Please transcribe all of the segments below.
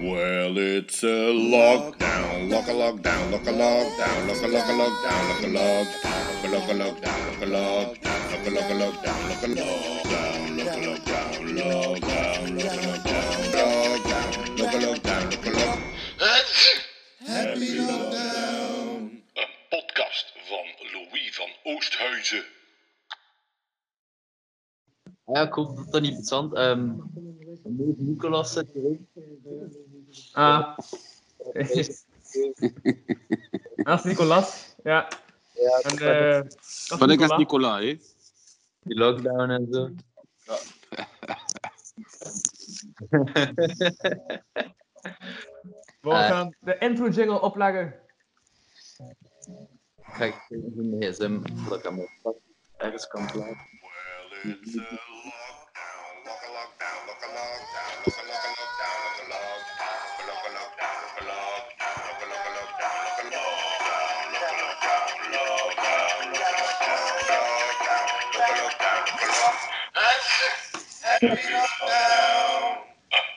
Well, it's a lockdown, lock a lockdown, lock a lockdown, lock a lock a lockdown, lock a lockdown, lock a lockdown, lock a lockdown, lock a lock a lockdown, lock a lockdown, lock a lockdown, lockdown, lock a lockdown, lockdown, lock a lockdown, lock a lock. Happy lockdown. Een podcast van Louis van Oosthuizen. Ja, ik hoop dat dat niet bezand. Um, Nicolas zit erin. Ah. Dat is Nicolas, ja. Ja, En, dat is Van ik is Nicolas. Nicola, hè? die lockdown en zo. We Eh. gaan de intro jingle opleggen. Ga ik even mijn gsm dat ik hem ergens kan plaatsen. Well, it's a lockdown, lock a lockdown, lock a lockdown,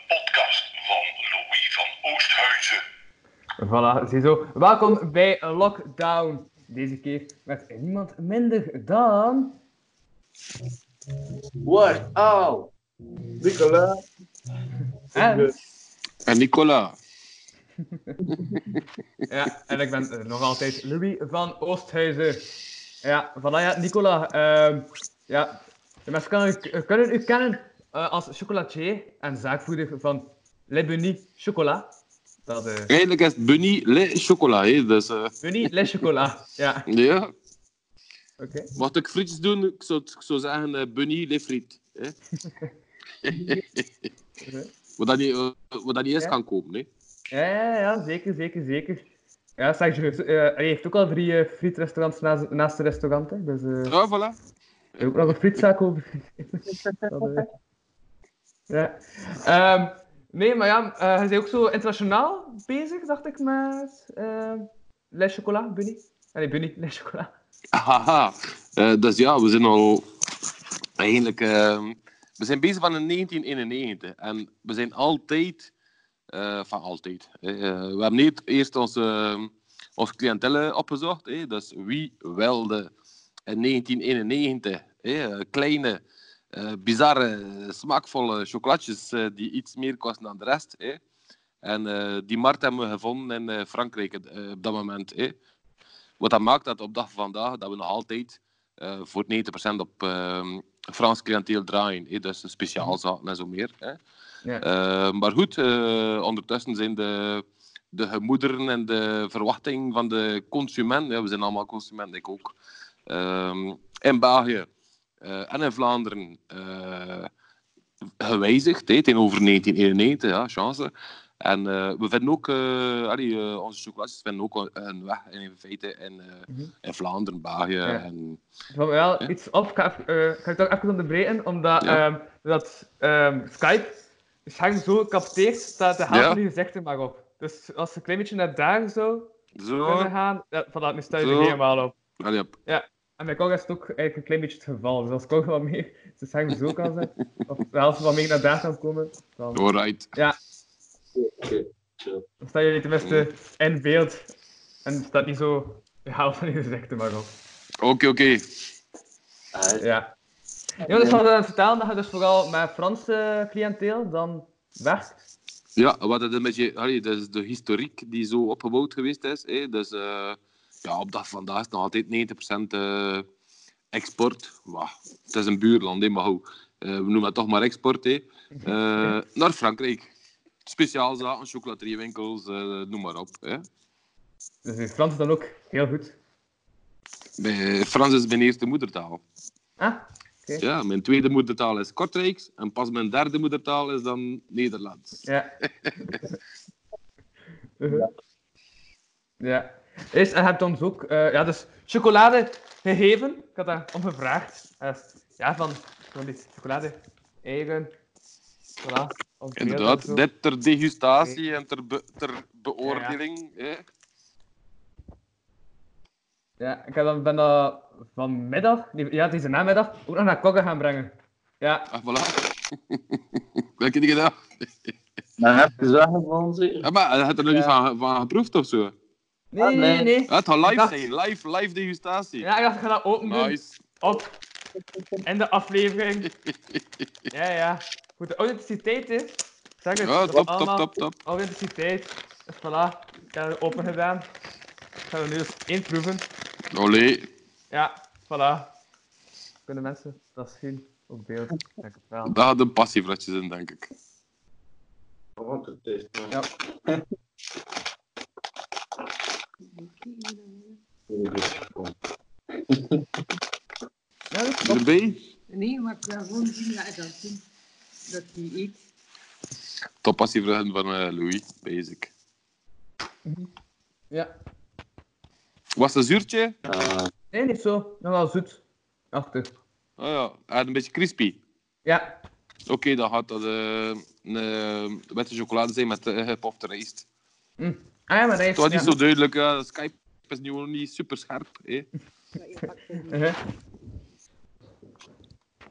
podcast van Louis van Oosthuizen. Voilà, ziezo. Welkom bij Lockdown. Deze keer met niemand minder dan... What? Oh! Nicolas! En, En Nicola. ja, en ik ben eh, nog altijd Louis van Oosthuizen. Ja, voilà, ja, Nicola. ehm, ja, mensen kunnen, u- kunnen u kennen eh, als chocolatier en zaakvoerder van Le Bunny Chocolat. Dat is Eigenlijk is het Bunny Le Chocola, hè? Dus, eh, Bunny Le Chocolat. Ja, ja. oké. Mocht ik frietjes doen, ik zou, ik zou zeggen eh, Bunny Le Friet. Hè? wat, dat niet, eh, wat dat niet eens Ja. kan kopen, hè? Ja, ja, ja, zeker, zeker, zeker. Ja, zeg je, eh, hij heeft ook al drie eh, frietrestaurants naast, naast de restaurant. Hè. Dus eh, Ja, voilà. Hij heeft ook nog een frietzaak over. Dat, eh, ja. Ehm, nee, maar ja, eh, hij is ook zo internationaal bezig, dacht ik, met uh, Les Chocolat, Bunny. Ah, Nee, Bunny, Les Chocolat. Haha. Eh, dus ja, we zijn al eigenlijk. eh, we zijn bezig van 1991 en we zijn altijd. eh, van altijd. Eh, we hebben niet eerst onze, uh, onze cliëntele opgezocht. hè. Dus wie wilde in 1991 hè, eh, kleine, eh, bizarre, smaakvolle chocolatjes eh, die iets meer kosten dan de rest. hè. En die markt hebben we gevonden in Frankrijk op dat moment. hè. Wat dat maakt dat op dag van vandaag dat we nog altijd voor 90% op ehm, Frans cliënteel draaien. hè. Dus speciaal zaken en zo meer. Hè. Ja. Maar goed, ondertussen zijn de, de gemoederen en de verwachting van de consument, ja, we zijn allemaal consumenten, ik ook, ehm, in België eh, en in Vlaanderen eh, gewijzigd hè, tegenover 1991, ja, chance. En eh, we vinden ook, allee, onze chocolatjes vinden ook een weg in feite in, Mhm. in Vlaanderen, België. Ja. En, Van wel Ja. iets op, ik ga, even, ik ga het toch even onderbreken, omdat Ja. ehm, dat ehm, Skype scherm zo capteert, staat de helft van je gezichten maar op. Dus als je een klein beetje naar daar zo zo. kunnen gaan, ja, voilà, nu sta je er helemaal op. Allee, ja. En bij Kong is het ook eigenlijk een klein beetje het geval. Dus als Kong wat meer zijn scherm zo kan zetten, of de helft wat meer naar daar kan komen, dan, Alright. Oké, chill. dan sta je tenminste in beeld. En staat niet zo de helft van je gezichten maar op. Oké, oké. Ja. Ja, dus van uh, vertellen dat je dus vooral met Franse cliënteel dan werkt. Ja, wat het een beetje, allee, dat is de historiek die zo opgebouwd geweest is. Hè. Dus eh, ja, op dag van vandaag is het nog altijd 90% eh, export. Het is een buurland, hè, maar goed. Eh, we noemen het toch maar export. Hè. Eh, naar Frankrijk. Speciaal zaken, chocolateriewinkels, noem maar op. Hè. Dus in Frans dan ook heel goed. Bij Frans is mijn eerste moedertaal. Ah, Ja, mijn tweede moedertaal is Kortrijks. En pas mijn derde moedertaal is dan Nederlands. ja. Uh-huh. Ja. Is, en je hebt ons ook eh, ja, dus chocolade gegeven. Ik had daar om gevraagd. Eh, ja, van, van die chocolade eigen. Voilà. Inderdaad, zo. dit ter degustatie en ter, be- ter beoordeling. hè. Ja, ik heb dan, ben dat vanmiddag, die- ja, deze namiddag, ook nog naar Kogge gaan brengen. Ja, Ah, voilà. Welke dingen dat? Dan heb je ze. Ja, maar hij had er nog niet van, van geproefd of zo? Nee, Ah, nee, nee. nee. Ja, het gaat live Ik dacht- zijn. Live, live degustatie. Ja, ik dacht, ik ga dat open doen. Nice. Op. In de aflevering. Ja, ja. Goed, de authenticiteit is. Zeg het. Ja, top, top, top, top. Authenticiteit. Voilà. Ik heb het open gedaan. Gaan we nu eens inproeven. Olé. Ja, voilà. Kunnen mensen dat zien op beeld? Denk het wel. Daar had een passievratjes in, denk ik. Want het is. Ja. Ja, dat. Erbij? Nee, maar ik wil gewoon zien dat dat zien. Dat hij eet. Top passievragen van eh, Louis, basic. Ja. Was het een zuurtje? Nee, niet zo. Nogal zoet. Achter. Oh ja, hij had een beetje crispy. Ja. Oké, dan gaat dat eh, een eh, witte chocolade zijn met uh, gepopte rijst. Ah ja, maar dat Het was heeft... niet zo duidelijk, ja. Skype is nu nog niet super scherp. hè. Uh-huh.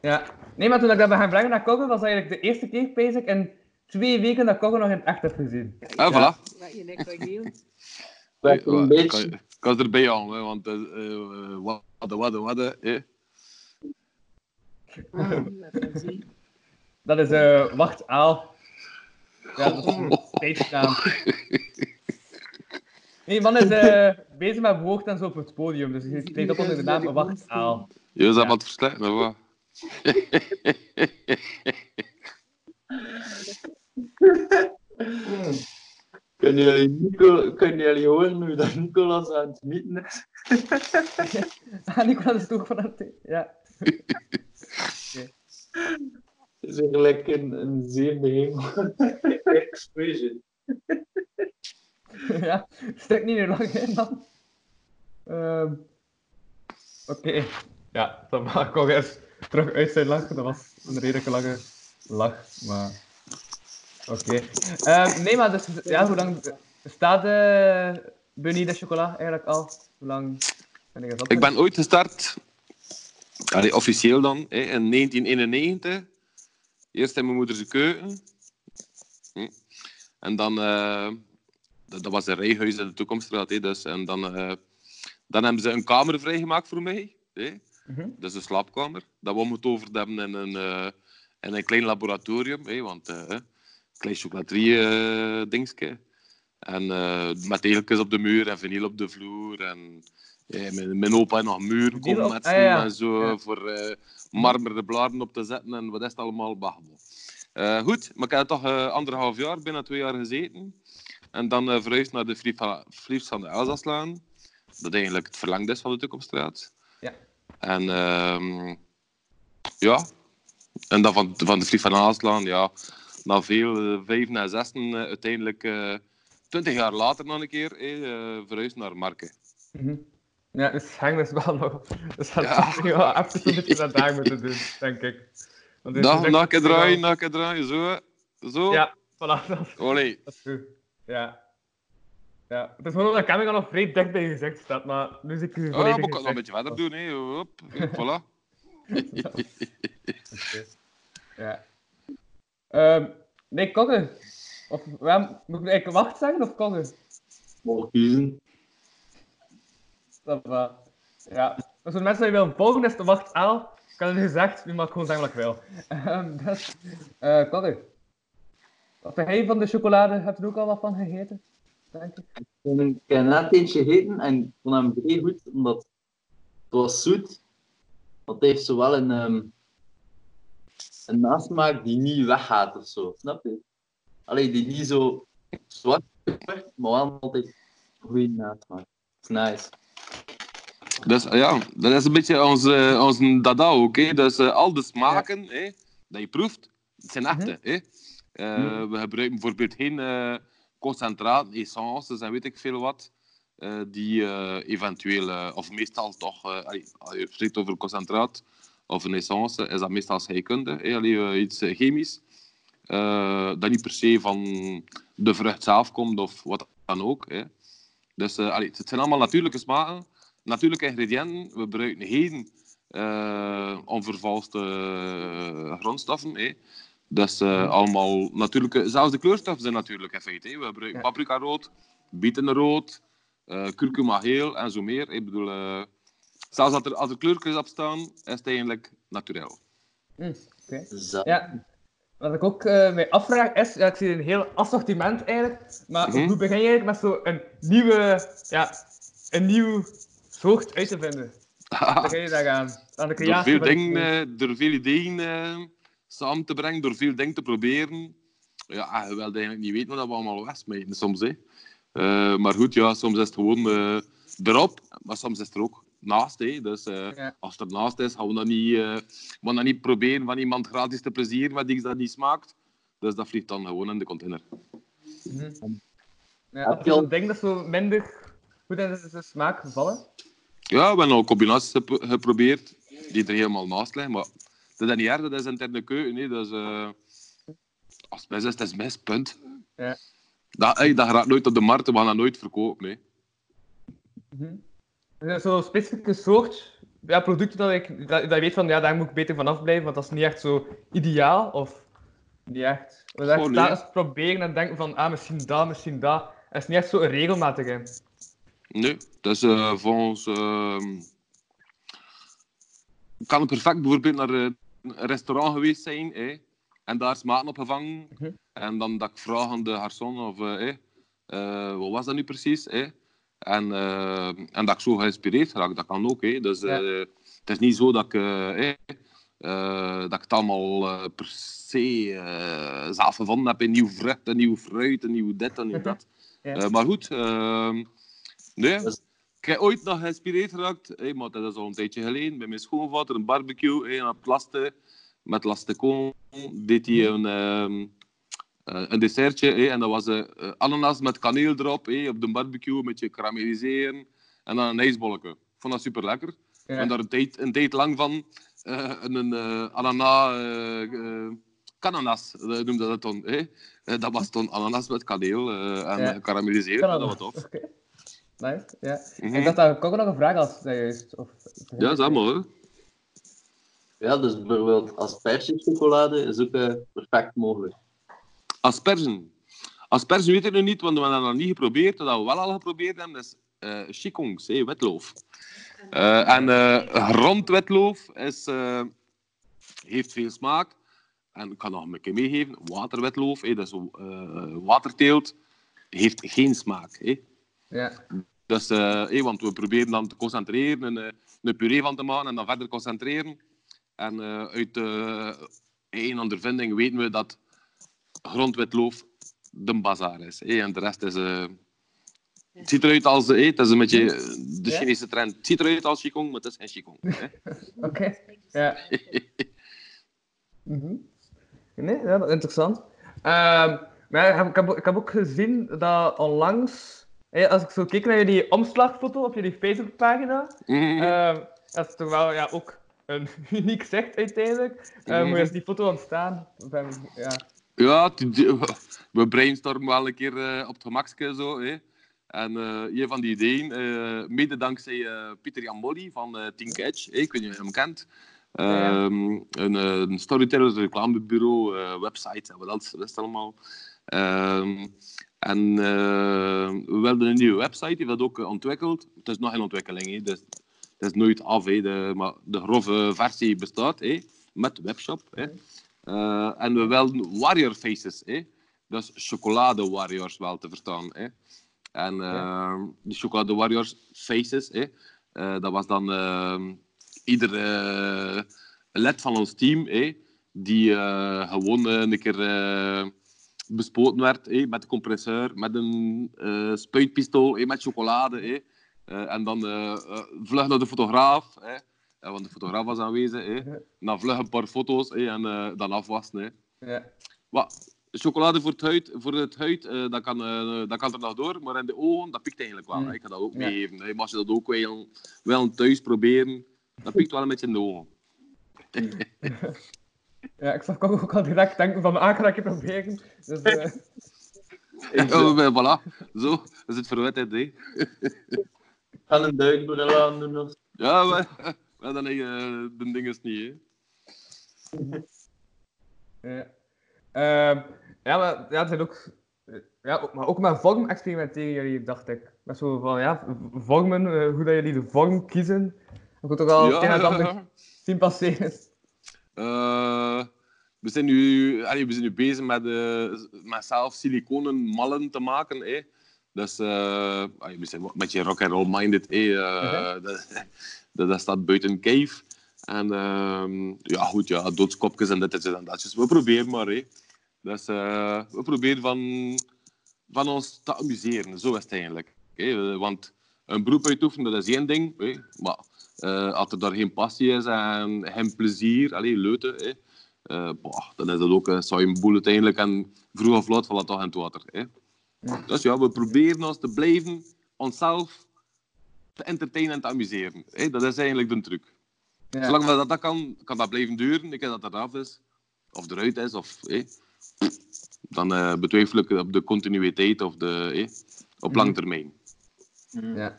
Ja. Nee, maar toen ik dat ben gaan brengen naar Kogge, was eigenlijk de eerste keer bezig in twee weken dat Kogge nog in het echt heb gezien. Ah, Ja. voilà. Wat je nek kan heel. dat Nee, een wa- beetje. kan, je- kan er erbij aan, hè, want uh, uh, wadden, wadden, wadden. hè. Laat dat is eh Wacht Aal. Ja, dat is een tijdsnaam. Nee, man is eh, bezig met woord en zo op het podium, dus hij treedt op onder de naam Wacht Aal. Je is dat Ja. wat verslechten, of wat? Kunnen jullie, Nico, kunnen jullie horen hoe dat Nicolas aan het mieten is? Ah, Nicolas is toch van het... Ja. Het is eigenlijk een, een zeer beheerlijk expression. ja, stek niet meer lang in dan. Ehm Oké. Ja, dan mag ik ook eens terug uit zijn lach. Dat was een redelijk lange lach, maar... Oké. Ehm, nee, maar dus, ja, hoe lang staat de Bunny de chocola eigenlijk al? Hoe lang ben ik dat Ik ben ooit gestart, allee, officieel dan, hè, in 1991. Eerst in mijn moeders keuken. Hm. En dan, eh, dat, dat was een rijhuis in de toekomststraat. Hè, dus, en dan, eh, dan hebben ze een kamer vrijgemaakt voor mij. Hè. Mhm. Dus een slaapkamer. Dat we omgetoverd hebben in een, eh, in een klein laboratorium. Hè, want eh, een klein chocolaterie-dingetje. en eh, met tegeltjes op de muur en vinyl op de vloer. En mijn, mijn opa had nog komen op- met ah, ja. en zo Ja. voor eh marmeren bladen op te zetten en wat is het allemaal babbel. Eh goed, maar ik heb toch eh, anderhalf jaar, bijna twee jaar gezeten. En dan eh verhuisd naar de Friefs van de Elzaslaan. Dat eigenlijk het verlengde is van de Toekomststraat. Ja. En ehm, ja, en dan van, van de Frief van de Elzaslaan, ja, na veel eh, vijf en zessen, eh, uiteindelijk twintig jaar later nog een keer eh, verhuisd naar Marken. Mhm. Ja, dus Henk is wel nog... Dus dat Ja. wel beetje dat daar moeten doen, denk ik. Want een keer draaien, keer draaien, zo. Zo. Ja, voilà. Dat Olé. dat is goed. Ja. Ja, het is gewoon dat camera nog vrij dicht bij je gezicht staat, maar nu zie ik Oh, volledig maar ik kan nog een beetje verder doen, hè. Hop. Voilà. Ja. Ehm nee, kokken. Of wel, moet ik wacht zeggen of kokken? Mogen kiezen. Dat va. Ja. Dus voor de mensen die willen volgen, is de wacht aan. Ik had het gezegd, nu mag ik gewoon zeggen wat ik wil. Ehm dus, eh kokken. Wat vind jij van de chocolade? Heb je er ook al wat van gegeten? Denk ik. Ik heb net eentje gegeten en ik vond hem vrij goed, omdat het was zoet. Want het heeft zowel een, ehm, een nasmaak die niet weggaat of zo, snap je? Alleen die niet zo zwart wordt, maar wel altijd een goede nasmaak. Dat is nice. Dus ja, dat is een beetje onze, onze dada ook. Hè. Dus eh, al de smaken hè, dat je proeft, het zijn echte. Hè. Eh, We gebruiken bijvoorbeeld geen eh concentraat, essences en weet ik veel wat. eh, die eventueel, of meestal toch, als je spreekt over concentraat of een essence, is dat meestal scheikunde, eh, iets chemisch. dat niet per se van de vrucht zelf komt of wat dan ook. Dus het zijn allemaal natuurlijke smaken, natuurlijke ingrediënten. We gebruiken geen onvervalste grondstoffen. Dat is eh, allemaal natuurlijke... Zelfs de kleurstoffen zijn natuurlijk in feite. hè. We gebruiken Ja. paprika rood, bietenrood, eh kurkuma geel en zo meer. Ik bedoel, eh, zelfs als er, als er kleurtjes op staan, is het eigenlijk natuurlijk. Hm. Ja, wat ik ook eh mij afvraag is, ja, ik zie een heel assortiment eigenlijk, maar Mhm. hoe begin je eigenlijk met zo'n nieuwe, ja, een nieuw soort uit te vinden? Hoe begin je daar aan? Aan de door creatie veel dingen, eh, door veel ideeën eh, samen te brengen, door veel dingen te proberen. Ja, je wilt eigenlijk niet weten wat we allemaal wegsmijten soms. Hè. Eh, maar goed, ja, soms is het gewoon eh, erop, maar soms is het er ook naast. Hè. Dus eh, Ja. als het ernaast is, gaan we dat niet, eh, we gaan dat niet proberen van iemand gratis te plezieren met iets dat niet smaakt. Dus dat vliegt dan gewoon in de container. Ja, Heb als je ding dat zo minder goed in de smaak gevallen. Ja, we hebben al combinaties gep- geprobeerd die er helemaal naast liggen. Maar dat is niet erg, dat is interne keuken. Hè. Dus, eh, als het mis is, het is mis, punt. Ja. Dat, hey, dat gaat nooit op de markt, we gaan dat nooit verkopen. Hè. Mhm. Er zijn Zo'n specifieke soort ja, producten dat, ik, dat, dat je weet van, ja, daar moet ik beter vanaf blijven, want dat is niet echt zo ideaal, of niet echt. We nee. telkens proberen en denken van, ah, misschien dat, misschien dat. Er is niet echt zo regelmatig in. Nee, dat is eh volgens... Ik kan perfect bijvoorbeeld naar eh, restaurant geweest zijn hè, en daar smaken opgevangen. Mhm. En dan dat ik vraag aan de garçon of... eh, hè, eh, wat was dat nu precies? Hè? En, eh, en dat ik zo geïnspireerd raak, dat kan ook. Hè. Dus, Ja. eh, het is niet zo dat ik, eh, hè, eh, dat ik het allemaal eh, per se zelf gevonden heb. Een nieuw vrucht, een nieuw fruit, een nieuw dit en nieuw dat. Ja. Eh, maar goed, ehm, nee. Dus- Ik heb ooit nog geïnspireerd geraakt, hè, maar dat is al een tijdje geleden, bij mijn schoonvader, een barbecue, hè, en op het laste, met laste kool, deed hij een, ehm, eh, een dessertje, hè, en dat was eh, ananas met kaneel erop, hè, op de barbecue, een beetje karamelliseren, en dan een ijsbolletje. Ik vond dat super lekker. Ja. En daar een tijd, een tijd lang van eh, een ananas, cananas, eh, noemde dat dan. Hè? Eh, dat was dan ananas met kaneel en Ja. dat was dat? tof. Nice, ja. Mhm. Ik dacht dat ik ook nog een vraag had, dat juist. Of... Ja, dat is allemaal. Hè? Ja, dus bijvoorbeeld aspergechocolade is ook eh, perfect mogelijk. Aspergen. Aspergen weet ik nog niet, want we hebben dat nog niet geprobeerd. Wat we wel al geprobeerd hebben, is eh chikongs, hè, wetloof. Eh, en eh grondwetloof is, eh, heeft veel smaak. En ik kan nog een keer meegeven, waterwetloof, hè, dat is eh, waterteelt, heeft geen smaak. Hè. Ja. Dus, eh, hé, want we proberen dan te concentreren, een, eh, een puree van te maken en dan verder concentreren. En eh, uit eh een ondervinding weten we dat grondwetloof de bazaar is. En de rest is... eh, het ziet eruit als... hé, het is een beetje eh, de? Chinese trend. Het ziet eruit als Qigong, maar het is geen Qigong. Oké, ja. Mhm. Nee, ja, dat is interessant. Ehm, maar ik, heb, ik heb ook gezien dat onlangs, als ik zo keek naar jullie omslagfoto op jullie Facebookpagina, Mhm. ehm, dat is toch wel ja, ook een uniek zicht uiteindelijk. Eh, Hoe is die foto ontstaan? Ja. Ja, die- we brainstormen wel een keer eh, op het gemakske zo. Hè. En eh, een van die ideeën, eh, mede dankzij Pieter Jan Molly van eh Think Edge, ik weet niet of je hem kent. Ja. Ehm, een, een storyteller, reclamebureau, website en wat dat is allemaal. Ehm, en eh, we wilden een nieuwe website, die dat ook eh, ontwikkeld. Het is nog in ontwikkeling, hè, dus het is nooit af, hè, de, maar de grove versie bestaat hè, met webshop. Hè. Eh, en we wilden warrior faces, hè. dus chocolade warriors wel te verstaan. Hè. En eh, die chocolade warriors faces, hè, eh, dat was dan eh, ieder eh, lid van ons team hè, die gewoon een keer bespoten werd hè, met een compresseur, met een eh, spuitpistool, hè, met chocolade. Hè. Eh, en dan eh, vlug naar de fotograaf, hè, eh, want de fotograaf was aanwezig. Ja. Dan vlug een paar foto's hè, en dan afwassen. Hè. Ja. Wat, chocolade voor het huid, voor het huid eh, dat, kan, eh, dat kan er nog door, maar in de ogen, dat pikt eigenlijk wel. Mm. Ik ga dat ook Ja. meegeven. Maar als je dat ook wel, wel thuis proberen, dat pikt wel een beetje in de ogen. ja, ik zag ook al direct denken van, ah, ik ga dat keer proberen. Dus, eh, Oh, eh, voilà, zo is het verwetheid. Hè. Ik kan een duikbril aan doen. Of... Ja, maar, maar dan je eh, de dinges niet. Hè. Ja. Ehm, ja, maar ja, het zijn ook... Ja, ook- maar ook met vorm experimenteren jullie, dacht ik. Met zo van, ja, vormen, eh, hoe dat jullie de vorm kiezen. Ik moet ook al en het ander zien passeren. Eh, we, zijn nu, allee, we zijn nu bezig met, eh, met zelf siliconen mallen te maken. Hè. Dus eh, we zijn een beetje rock and roll minded. Eh, dat, dat, dat staat buiten cave. En ehm, ja, goed, ja, doodskopjes en dit en dat. We proberen maar. Dus we proberen van, van ons te amuseren. Zo is het eigenlijk. Want een beroep uitoefenen, dat is één ding. Maar eh, als er daar geen passie is en geen plezier, alleen leuten, hè, eh, boah, dan is dat ook een saaie boel uiteindelijk. En vroeg of laat valt dat toch in het water. Hè. Dus ja, we proberen ons te blijven onszelf te entertainen en te amuseren. Hè. Dat is eigenlijk de truc. Ja. Zolang dat, dat kan, kan dat blijven duren. Ik denk dat dat eraf is, of eruit is, of, hè, dan eh, betwijfel ik op de continuïteit of de, hè, op lange termijn. Ja.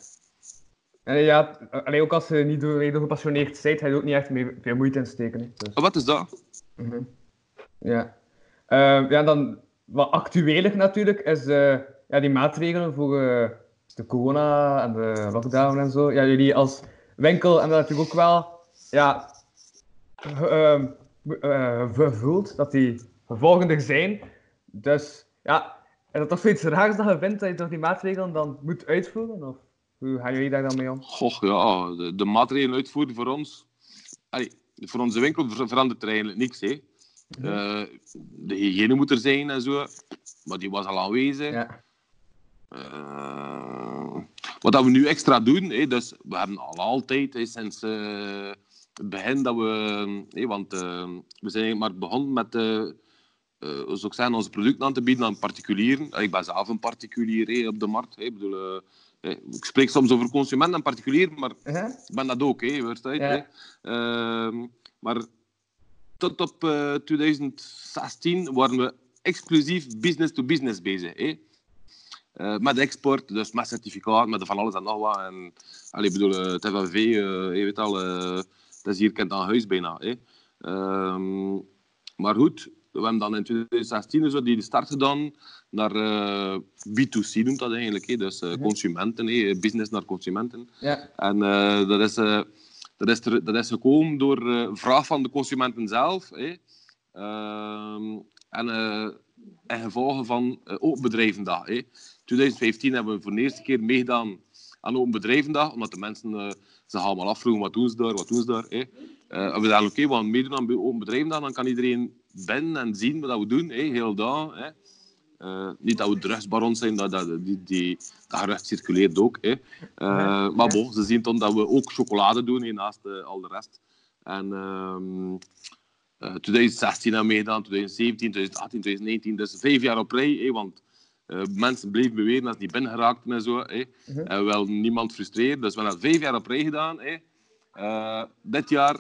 En ja, alleen ook als je niet door, gepassioneerd bent, ga je er ook niet echt meer veel moeite in steken. Dus, Maar wat is dat? mhm. Ja. Ehm, ja, dan wat actueler natuurlijk is eh, ja, die maatregelen voor eh, de corona en de lockdown en zo. Ja, jullie als winkel hebben dat natuurlijk ook wel ja, ehm, eh, gevoeld dat die gevolgen er zijn. Dus ja, is dat toch zoiets raars dat je vindt dat je toch die maatregelen dan moet uitvoeren? Of hoe gaan jullie daar dan mee om? Goh, ja, de, de maatregelen uitvoeren voor ons. Allee, voor onze winkel ver- verandert er eigenlijk niks. Hè. Eh, de hygiëne moet er zijn en zo, maar die was al aanwezig. Ja. Eh, wat dat we nu extra doen, hè, dus we hebben al altijd, hè, sinds eh, het begin dat we, hè, want we zijn maar begonnen met, zeggen, onze producten aan te bieden aan particulieren. Ik ben zelf een particulier op de markt. Hè. Ik, bedoel, ik spreek soms over consumenten en particulieren, maar ik ben dat ook, hè? Ja. hè. Ehm, maar tot op eh, 2016 waren we exclusief business-to-business bezig. Hè. Eh, met export, dus met certificaat, met van alles en nog wat. En, allee, ik bedoel, eh, het FNV, eh, je weet al, eh dat is hier kent aan huis bijna. Hè. Ehm, maar goed, we hebben dan in 2016 zo die start gedaan naar eh, B2C, noemt dat eigenlijk. Hè. Dus eh, consumenten, hè, business naar consumenten. Ja. En eh, dat, is, dat, is er- dat is gekomen door vraag van de consumenten zelf. Hè. Ehm, en, en gevolgen van Open Bedrijvendag. Hè. 2015 hebben we voor de eerste keer meegedaan aan Open Bedrijvendag, omdat de mensen eh, zich allemaal afvroegen wat doen ze daar, wat doen ze daar. Hè. We dachten, oké, we gaan meedoen aan Open Bedrijvendag, dan kan iedereen binnen en zien wat we doen, hè, heel dag. Hè. Eh, niet dat we drugsbarons zijn, dat, dat, die, die, dat gerucht circuleert ook. Hè. Eh, maar bon, ze zien dan dat we ook chocolade doen, naast eh, al de rest. En ehm, eh, 2016 hebben we meegedaan, 2017, 2018, 2019. Dus vijf jaar op rij, hè, want mensen bleven beweren dat ze niet binnen geraakten en zo. Hè. En wel niemand frustreerd. Dus we hebben dat vijf jaar op rij gedaan. Hè. Dit jaar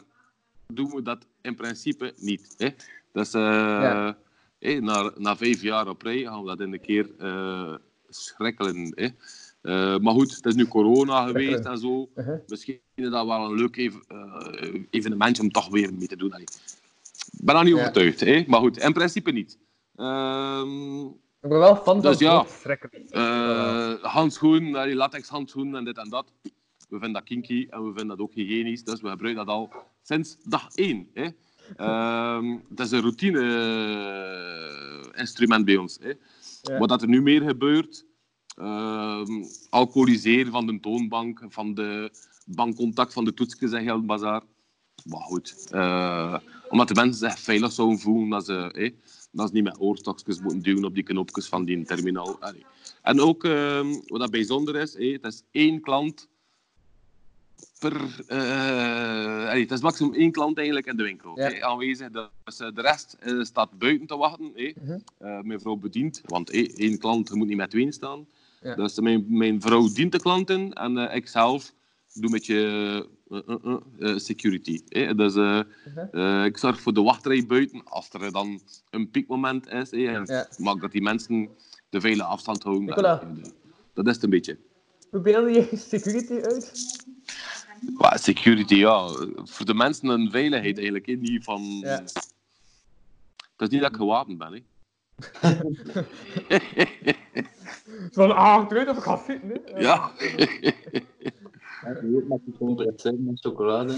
doen we dat in principe niet. Hè. Dus Ja. Na, na vijf jaar op rij gaan we dat in een keer eh schrikkelen. Eh, maar goed, het is nu corona geweest en zo. Uh-huh. Misschien is dat wel een leuk ev- eh, evenementje om toch weer mee te doen. Ik ben daar niet Ja. overtuigd, maar goed, in principe niet. Ehm, Ik ben wel fan van Dus ja. handschoenen, allee, latex handschoenen en dit en dat. We vinden dat kinky en we vinden dat ook hygiënisch, dus we gebruiken dat al sinds dag één. Ehm, het is een routine-instrument bij ons. Hè? Ja. Wat dat er nu meer gebeurt, ehm alcoholiseren van de toonbank, van de bankcontact van de toetsjes en geldbazaar. Maar goed, eh, omdat de mensen zich veilig zouden voelen dat ze, hè, dat ze niet met oorstokjes moeten duwen op die knopjes van die terminal. Allee. En ook, ehm, wat dat bijzonder is, hè, het is één klant per... allee, het is maximum één klant eigenlijk in de winkel Ja. aanwezig. Dus eh, de rest eh, staat buiten te wachten. Mhm. Mijn vrouw bedient, want één klant moet niet met twee staan. Ja. Dus mijn, mijn vrouw dient de klanten en ik zelf doe met je eh, eh, security. Dus Mhm. ik zorg voor de wachtrij buiten als er dan een piekmoment is. En Ja. maak dat die mensen de veilige afstand houden. Nicola. Dat is het een beetje. Hoe beeld je security uit? Maar security, ja. Voor de mensen een veiligheid eigenlijk. hè. Niet van... Ja. Het is niet dat ik gewapend ben, hè. Van, ah, ik weet of ik ga zitten, hè. ja. Met die compressor met chocolade.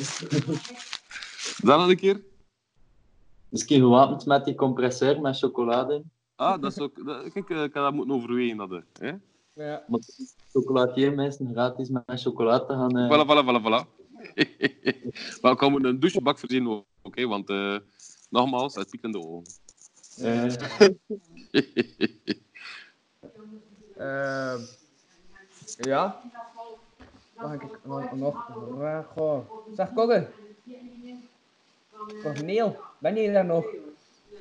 Dan nog een keer. Misschien gewapend met die compressor met chocolade. Ah, dat is ook... dat- kijk, eh, ik had dat moeten overwegen. Dat, hè. Ja. Maar chocolatier mensen gratis met chocolade gaan. eh, Voilà, voilà, voilà, voilà. maar ik kan een douchebak voorzien ook, oké? Want, eh, nogmaals, het piekt in de ogen. eh, ja. Mag ik nog... nog waar, goh. Zeg, Kogge. Corneel, ben je daar nog?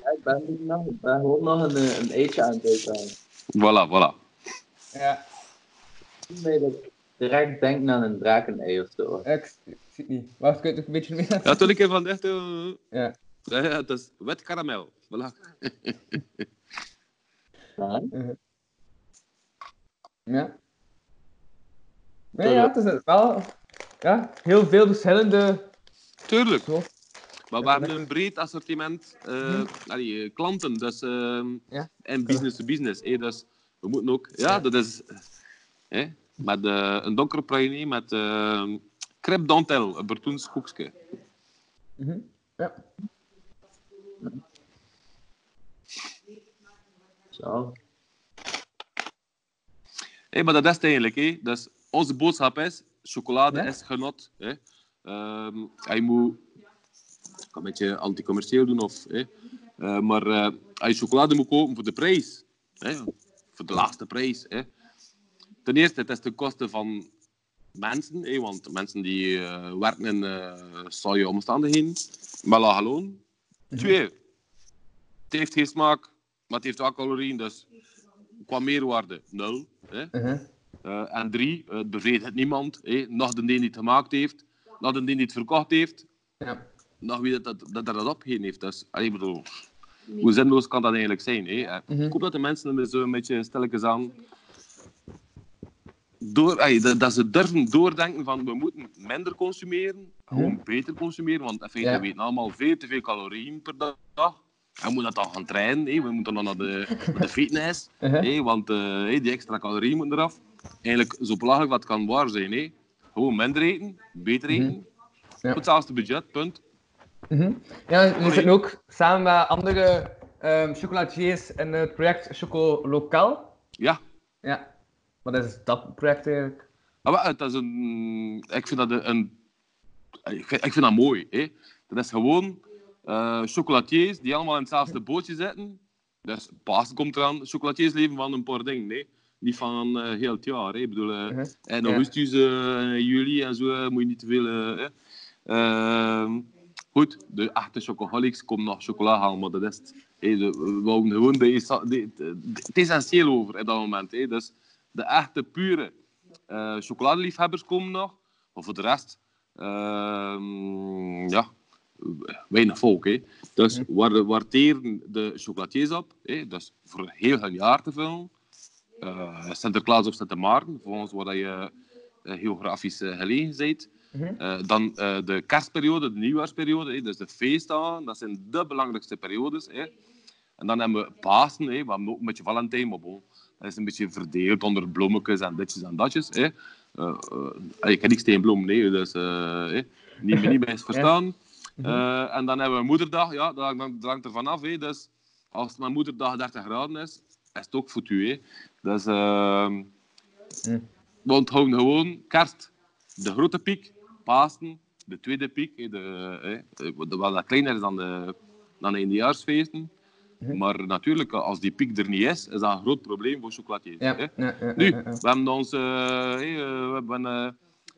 ja, ik ben hier nog. Ik ben gewoon nog een, een eitje aan het uithalen. Voilà, voilà. Ja, dat direct denken aan een drakenei of zo. ik, ik zie het niet. Wacht, kun je het ook een beetje meer Ja, toen ik even van echt... eh, Ja. ja, ja, het is wet karamel. Voilà. Ja, Ja. Nee, ja, het is wel... Ja, heel veel verschillende... Tuurlijk. Zo. Maar we hebben een breed assortiment eh, allee, eh, klanten. Dus, eh, Ja. En business to business. hè. dus we moeten ook... Ja, dat is... hè, met eh, een donkere praline met uh, crêpe dentelle, een Bertoens koekje. Mhm. Ja. zo. Hé, maar dat is het eigenlijk. Hè. Dus onze boodschap is, chocolade Ja? is genot. Hè. En je moet... Ik kan een beetje anticommercieel doen, of, hè. Eh, maar eh, als je chocolade moet kopen voor de prijs, hè, voor de laagste prijs. Hè. Ten eerste, het is ten koste van mensen, hè, want mensen die eh, werken in uh, saaie omstandigheden, met lage loon. Twee, het heeft geen smaak, maar het heeft wel calorieën, dus qua meerwaarde nul. Hè. Mhm. Eh, en drie, het bevredigt niemand. Hè. Nog de die het gemaakt heeft, nog de die het verkocht heeft, Ja. nog wie dat, dat, dat, dat opgegeven heeft. Dus, ik bedoel, hoe zinloos kan dat eigenlijk zijn? Hè? Eh, Mhm. Ik hoop dat de mensen er zo een beetje stilletjes aan... Door, dat, dat ze durven doordenken van we moeten minder consumeren, gewoon beter consumeren, want in feite Ja. we weten allemaal veel te veel calorieën per dag. En we moeten dat dan gaan trainen, hè? we moeten dan naar de, naar de fitness, Mhm. hè? want eh, hè, die extra calorieën moeten eraf. Eigenlijk zo belachelijk wat kan waar zijn. Hè? Gewoon minder eten, beter eten, Mhm. Ja. op hetzelfde budget, punt. Mhm. Ja, we zitten ook samen met andere ehm, chocolatiers in het project Choco Lokaal. Ja, Ja. Wat is dat project eigenlijk? Maar wel, het is een, ik vind dat een, ik vind, ik vind dat mooi. Hè? Dat is gewoon eh, chocolatiers die allemaal in hetzelfde bootje zitten. Dus Pasen komt eraan. Chocolatiers leven van een paar dingen. Nee? Niet van eh, heel het jaar. Hè? Ik bedoel, eh, Mhm. in Ja. augustus, juli en zo moet je niet te veel. Goed, de echte chocoholics komen nog chocola halen, maar dat is het. Hè, de- we wouden gewoon de, de- het essentieel over op dat moment. Hè. Dus de echte, pure eh chocoladeliefhebbers komen nog, maar voor de rest, ehm, ja, weinig volk. Hè. Dus waar, waarderen de chocolatiers op, hè. dus voor heel hun jaar te vullen. Eh, Sinterklaas of Sint Maarten, volgens waar je geografisch eh, gelegen bent. Eh, dan eh, de kerstperiode, de nieuwjaarsperiode, hè, dus de feestdagen, dat zijn de belangrijkste periodes. En dan hebben we Pasen, hè, we hebben ook een beetje Valentijn, maar bon, dat is een beetje verdeeld onder bloemetjes en ditjes en datjes. Eh, ik heb niks tegen bloemen, nee, dus niet, niet misverstaan. Eh, en dan hebben we Moederdag, ja, dat hangt- dat hangt er vanaf. Dus als mijn Moederdag 30 graden is, is het ook foutu. Hè. Dus ehm we onthouden gewoon kerst, de grote piek, Pasen, de tweede piek, de, de, wat dat kleiner is dan de, dan de Indiaarsfeesten. Maar natuurlijk, als die piek er niet is, is dat een groot probleem voor chocolatiers. Ja. Nu, we hebben ons, eh, hey, eh, we hebben eh,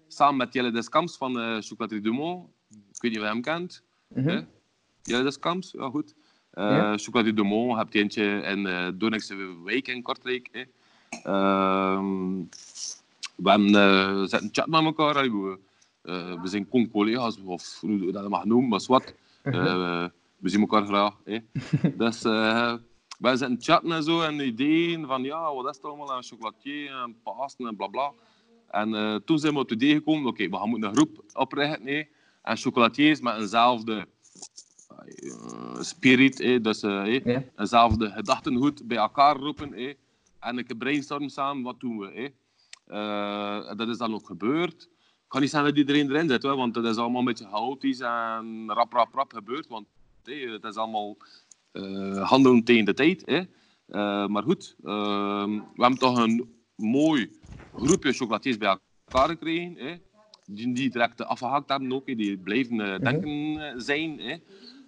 samen met Jelle Deskamps van eh Chocolaterie Dumont, ik weet niet of je hem kent, Mhm. hè? Jelle Deskamps, ja goed. Chocolaterie Dumont, hebt eentje in Doornikse Wijk in Kortrijk. Hè. Ehm, we hebben uh, zitten chat met elkaar, we, we zijn con-collega's, of hoe je dat mag noemen, maar wat. we zien elkaar graag. Hè. dus uh, wij zitten chatten en zo en ideeën van ja, wat is het allemaal aan chocolatier en Pasen en bla bla. En eh, toen zijn we op het idee gekomen, oké, we gaan moeten een groep oprichten hè, en chocolatiers met eenzelfde eh, spirit, eh, dus eh, eh, eenzelfde gedachtengoed bij elkaar roepen. Eh, en een brainstorm samen, wat doen we? Eh. Eh, dat is dan ook gebeurd. Kan niet zeggen dat iedereen erin zit, hoor, want het is allemaal een beetje chaotisch en rap, rap, rap gebeurd. Want eh, het is allemaal eh, handelen tegen de tijd. Eh. Eh, maar goed, ehm, we hebben toch een mooi groepje chocolatiers bij elkaar gekregen. Eh. Die, die direct afgehakt hebben ook, die blijven eh, denken eh, zijn. Eh.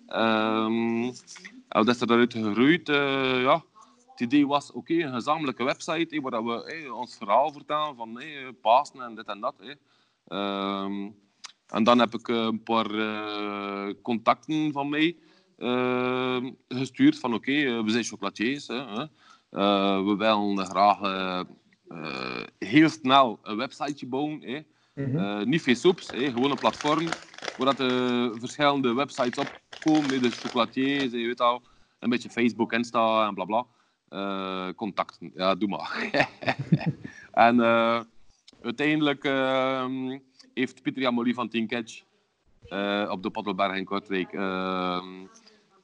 Ehm, en dat is eruit gegroeid. ja. Het idee was, oké, een gezamenlijke website waar dat we ons verhaal vertellen van Pasen en dit en dat. Eh. Ehm, en dan heb ik eh, een paar eh, contacten van mij eh, gestuurd van oké, eh, we zijn chocolatiers. Hè, we willen graag heel snel een websiteje bouwen. Hè. Mhm. Niet veel soeps, hè, gewoon een platform waar eh, verschillende websites opkomen. hè, De chocolatiers, je weet al, een beetje Facebook, Insta en bla bla. Contacten, ja, doe maar. en uiteindelijk ehm, heeft Pieter Jamoli van Team Catch eh, op de Pottelberg in Kortrijk ehm,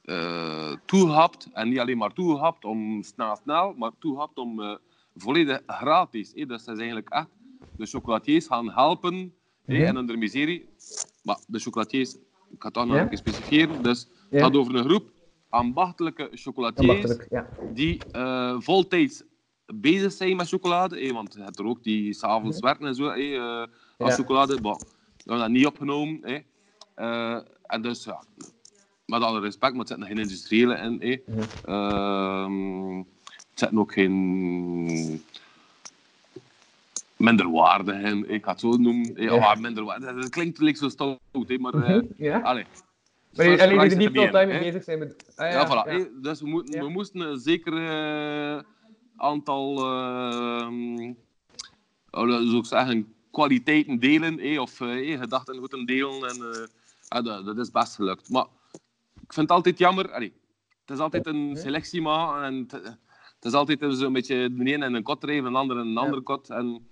eh, toegehapt. En niet alleen maar toegehapt om snel, snel, maar toegehapt om eh, volledig gratis. Dus dat is eigenlijk echt de chocolatiers gaan helpen hè, Ja. in hun miserie. Maar de chocolatiers, ik ga het toch nog keer specifieren. Dus het gaat over een groep ambachtelijke chocolatiers Ambachtelijk, ja. die voltijds bezig zijn met chocolade. hè, want je hebt er ook die s'avonds werken en zo eh, als Ja. chocolade. Maar we hebben dat niet opgenomen. Eh, en dus ja, met alle respect, maar het zitten geen industriële in. Mhm. Ehm, het zitten ook geen minderwaarde in. Ik ga het zo noemen. hè. Ja. Oh, minderwaarde. Dat klinkt like zo stout, hè, maar... eh Mhm, Ja. allee. Maar jullie die niet fulltime bezig zijn met... Ah, Ja, voilà. ja. Dus we, moeten, Ja. we moesten zeker eh, aantal, ehm hoe zou ik zeggen, kwaliteiten delen, hè, of eh, gedachten moeten delen. En, eh, ja, dat, dat is best gelukt. Maar ik vind het altijd jammer. Allee, het is altijd een selectie maken en het, het is altijd zo'n beetje de ene in een kot rijden, een andere in een andere kot. En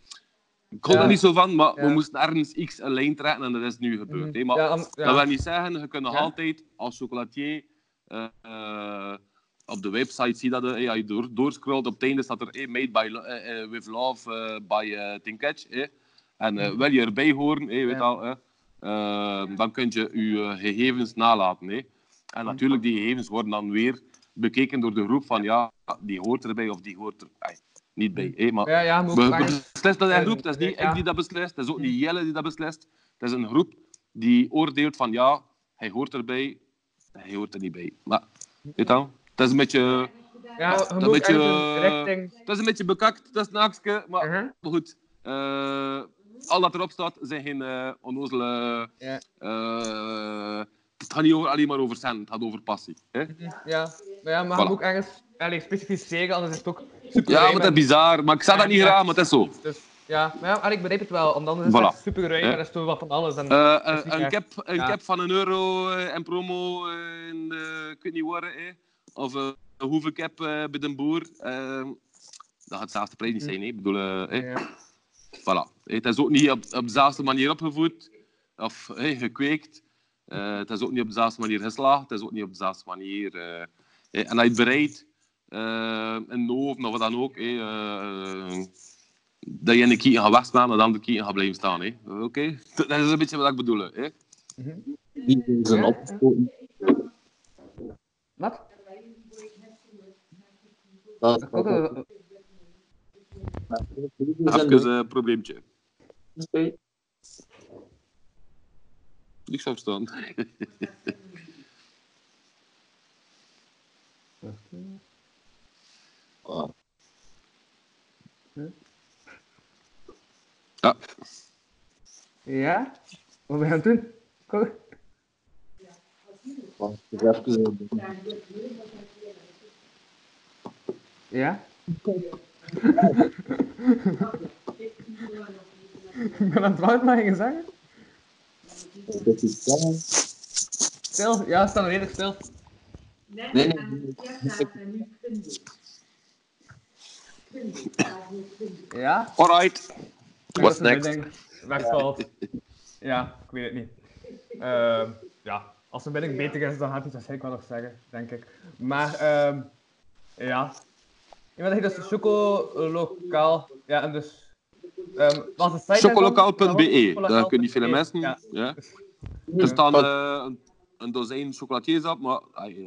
ik Ja. er niet zo van, maar we Ja. moesten ergens x een lijn trekken en dat is nu gebeurd. hè. Maar Ja, ja. dat wil niet zeggen, je kunt nog Ja. altijd als chocolatier eh, eh, op de website zie je dat, eh, als je door, doorscrollt, op het einde staat er made by, eh, eh, with love eh, by eh Tinketch. En eh, wil je erbij horen, weet Ja. al, eh, eh, dan kun je je gegevens nalaten. En natuurlijk, die gegevens worden dan weer bekeken door de groep van ja, die hoort erbij of die hoort er niet bij. Maar Ja, ja, we, we beslissen dat in groep. Dat is niet Ja. ik die dat beslist. Dat is ook niet Jelle die dat beslist. Dat is een groep die oordeelt van ja, hij hoort erbij, hij hoort er niet bij. Maar, weet je? Dat is een beetje, Ja, dat een beetje, richting... is een beetje bekakt, dat is een maar Uh-huh. maar goed. eh, al dat erop staat zijn geen eh onnozele... Eh, het gaat niet over, alleen maar over cent, het gaat over passie. Hè? Ja, maar ja, maar je Voilà. moet ook ergens allee, specificeren, anders is het ook super Ja, maar dat is en- bizar. Maar ik zeg dat niet Ja. graag, maar het is zo. Dus, ja, maar ja, allee, ik begrijp het wel, want anders is Voilà. het super ruim en dat is toch wat van alles. En, een, cap, een Ja. cap van een euro en promo eh, in de, ik weet niet waar, eh, of eh, een hoeveel cap eh, bij de boer. eh, dat gaat hetzelfde prijs niet zijn. hè. Ik bedoel, eh, eh, Ja. voilà. Het is ook niet op, op dezelfde manier opgevoed of eh, gekweekt. Eh, het is ook niet op dezelfde manier geslaagd. Het is ook niet op dezelfde manier. eh, eh, en hij het bereidt, eh, in de oven of wat dan ook. eh, eh, dat je een keer gaat wegslaan en dan de keer gaat blijven staan. hè. Oké? Dat is een beetje wat ik bedoel. Hè? Die is een opgeschoten. Wat? Dat Dat ook Even een probleempje. Ik zou verstaan. Ah, Ja. Ja? Wat ben je aan het doen? Kom. wacht, even Ja? ik ben aan het wachten, maar je zeggen? Dat is spannend. Stil? Ja, staan redelijk stil. Nee, nee, nee. Ja? Alright. What's next? Wegvalt. Ja, ik weet het niet. Ehm, ja, als een binnen beter is, dan gaat hij het waarschijnlijk wel nog zeggen, denk ik. Maar, ehm ja. Iemand heeft dus Chocolokaal. Ja, en dus... ehm wat is de site Chocolokaal.be, daar kunnen veel mensen. Ja. Ja. Er staan eh, een, een dozijn chocolatiers op, maar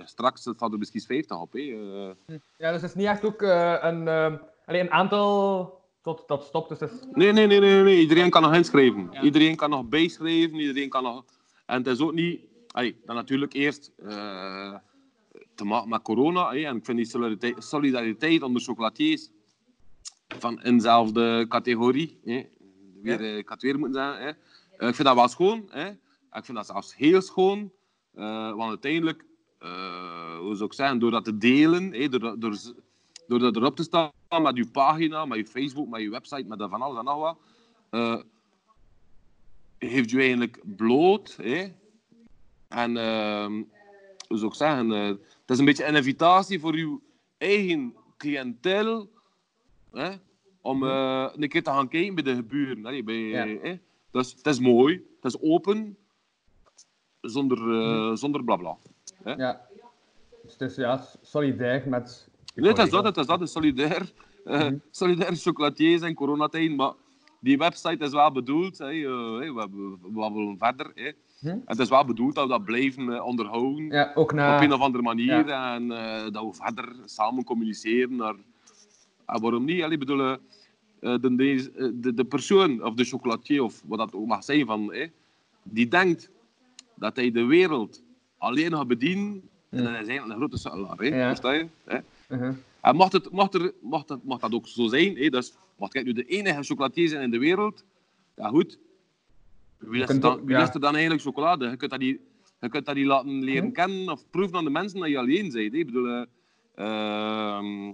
straks staan er misschien 50 op. Hè. eh. Ja, dus het is niet echt ook eh, een, ehm alleen een aantal tot dat stopt. Dus is... Nee, nee, nee, nee, nee, iedereen kan nog inschrijven. Ja. Iedereen kan nog bijschrijven, iedereen kan nog... En het is ook niet... Allee, dan natuurlijk eerst eh, te maken met corona. hè, en ik vind die solidariteit, solidariteit onder chocolatiers van in dezelfde categorie. hè. Weer, eh, ik had het weer moeten zeggen. Hè. Eh, ik vind dat wel schoon. Hè. Ik vind dat zelfs heel schoon. eh, want uiteindelijk, hoe zou ik zeggen, door dat te delen, hè, door, door, door dat erop te staan met je pagina, met je Facebook, met je website, met dat van alles en nog wat, geeft je eigenlijk bloot. Hè. En ehm, hoe zou ik zeggen, het is een beetje een invitatie voor je eigen cliëntel hè, om eh, een keer te gaan kijken bij de geburen. Allee, bij, Ja. hè. Dus het is mooi, het is open, zonder, eh, zonder blabla. Ja. Dus het is ja, solidair met... Nee, het is dat, het is dat, het is solidair. eh Solidair chocolatiers en coronatijd, maar die website is wel bedoeld, hè, hè, we, we, we willen verder. Hè. Hm? En Het is wel bedoeld dat we dat blijven eh, onderhouden. Ja, ook na... op een of andere manier. En eh, dat we verder samen communiceren. Naar, en waarom niet? Allee, bedoel, eh, de, de, de persoon, of de chocolatier, of wat dat ook mag zijn, van, eh, die denkt dat hij de wereld alleen gaat bedienen. En dat is eigenlijk een grote sukkelaar. hè. Ja. Versta je? hè? Mhm. En mocht, het, mocht, er, mocht, het, mocht dat ook zo zijn, hè, dus mocht ik nu de enige chocolatier zijn in de wereld, ja goed. Wie is, dan, ook- wie ja. is er dan eigenlijk chocolade? Je kunt dat niet, je kunt dat niet laten leren kennen of proeven aan de mensen dat je alleen bent. Ik bedoel, eh, ehm,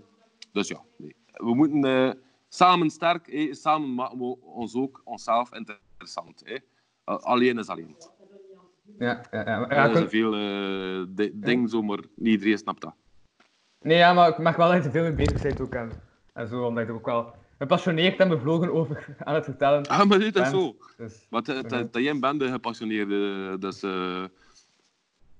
dus ja, nee. we moeten eh, samen sterk, hè. samen maken we ons ook onszelf interessant. Eh, alleen is alleen. Ja, kun- een veel eh, di- ding, zo, maar niet iedereen snapt dat. Nee, ja, maar ik merk wel er veel mee bezig bent ook. En, en zo, omdat er ook wel gepassioneerd en bevlogen over aan het vertellen. Ah, maar is zo. Dus, Maar dat Mhm. dat jij bent de gepassioneerde, eh,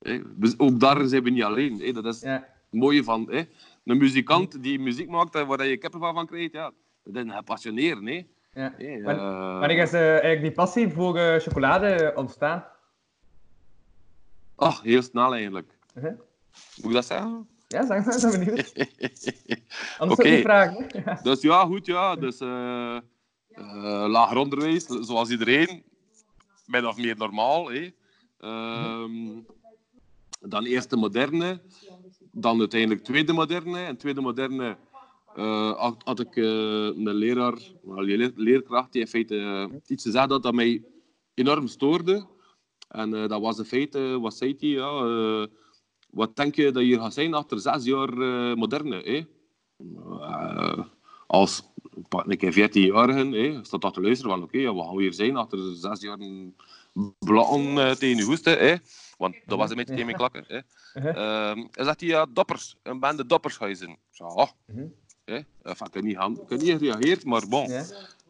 hè, dus ook daar zijn we niet alleen. Dat is ja. het mooie van hè. een muzikant die muziek maakt waar je kippenvel van krijgt. Ja, dat is een gepassioneerde. Hè. ja. Hè, Wanneer- eh, is eh, eigenlijk die passie voor eh, chocolade ontstaan? Ach, heel snel eigenlijk. Mhm. Moet ik dat zeggen? Ja, zeg maar, ik ben benieuwd. Anders ik niet vragen. hè. Dus ja, goed, ja. Dus eh, eh, lager onderwijs, zoals iedereen. Min of meer normaal. Hè. Ehm, dan eerst de moderne. Dan uiteindelijk tweede moderne. En tweede moderne eh, had, had ik eh, een leraar, een leer- leerkracht, die in feite iets gezegd had dat mij enorm stoorde. En dat was in feite, wat zei hij? Ja, wat denk je dat je gaat zijn achter zes jaar eh, moderne? Eh, als pak een keer 14-jarigen, hè, staat dat te luisteren van oké, wat gaan we hier zijn achter zes jaar blakken eh, tegen je hoesten, hè? want dat was een beetje tegen mijn klakken. Hè. Mhm. Ehm, hij zegt hij, ja, doppers, een bande doppers ga je zijn. Mhm. hè. Enfin, ik heb niet, ik heb niet gereageerd, maar bon.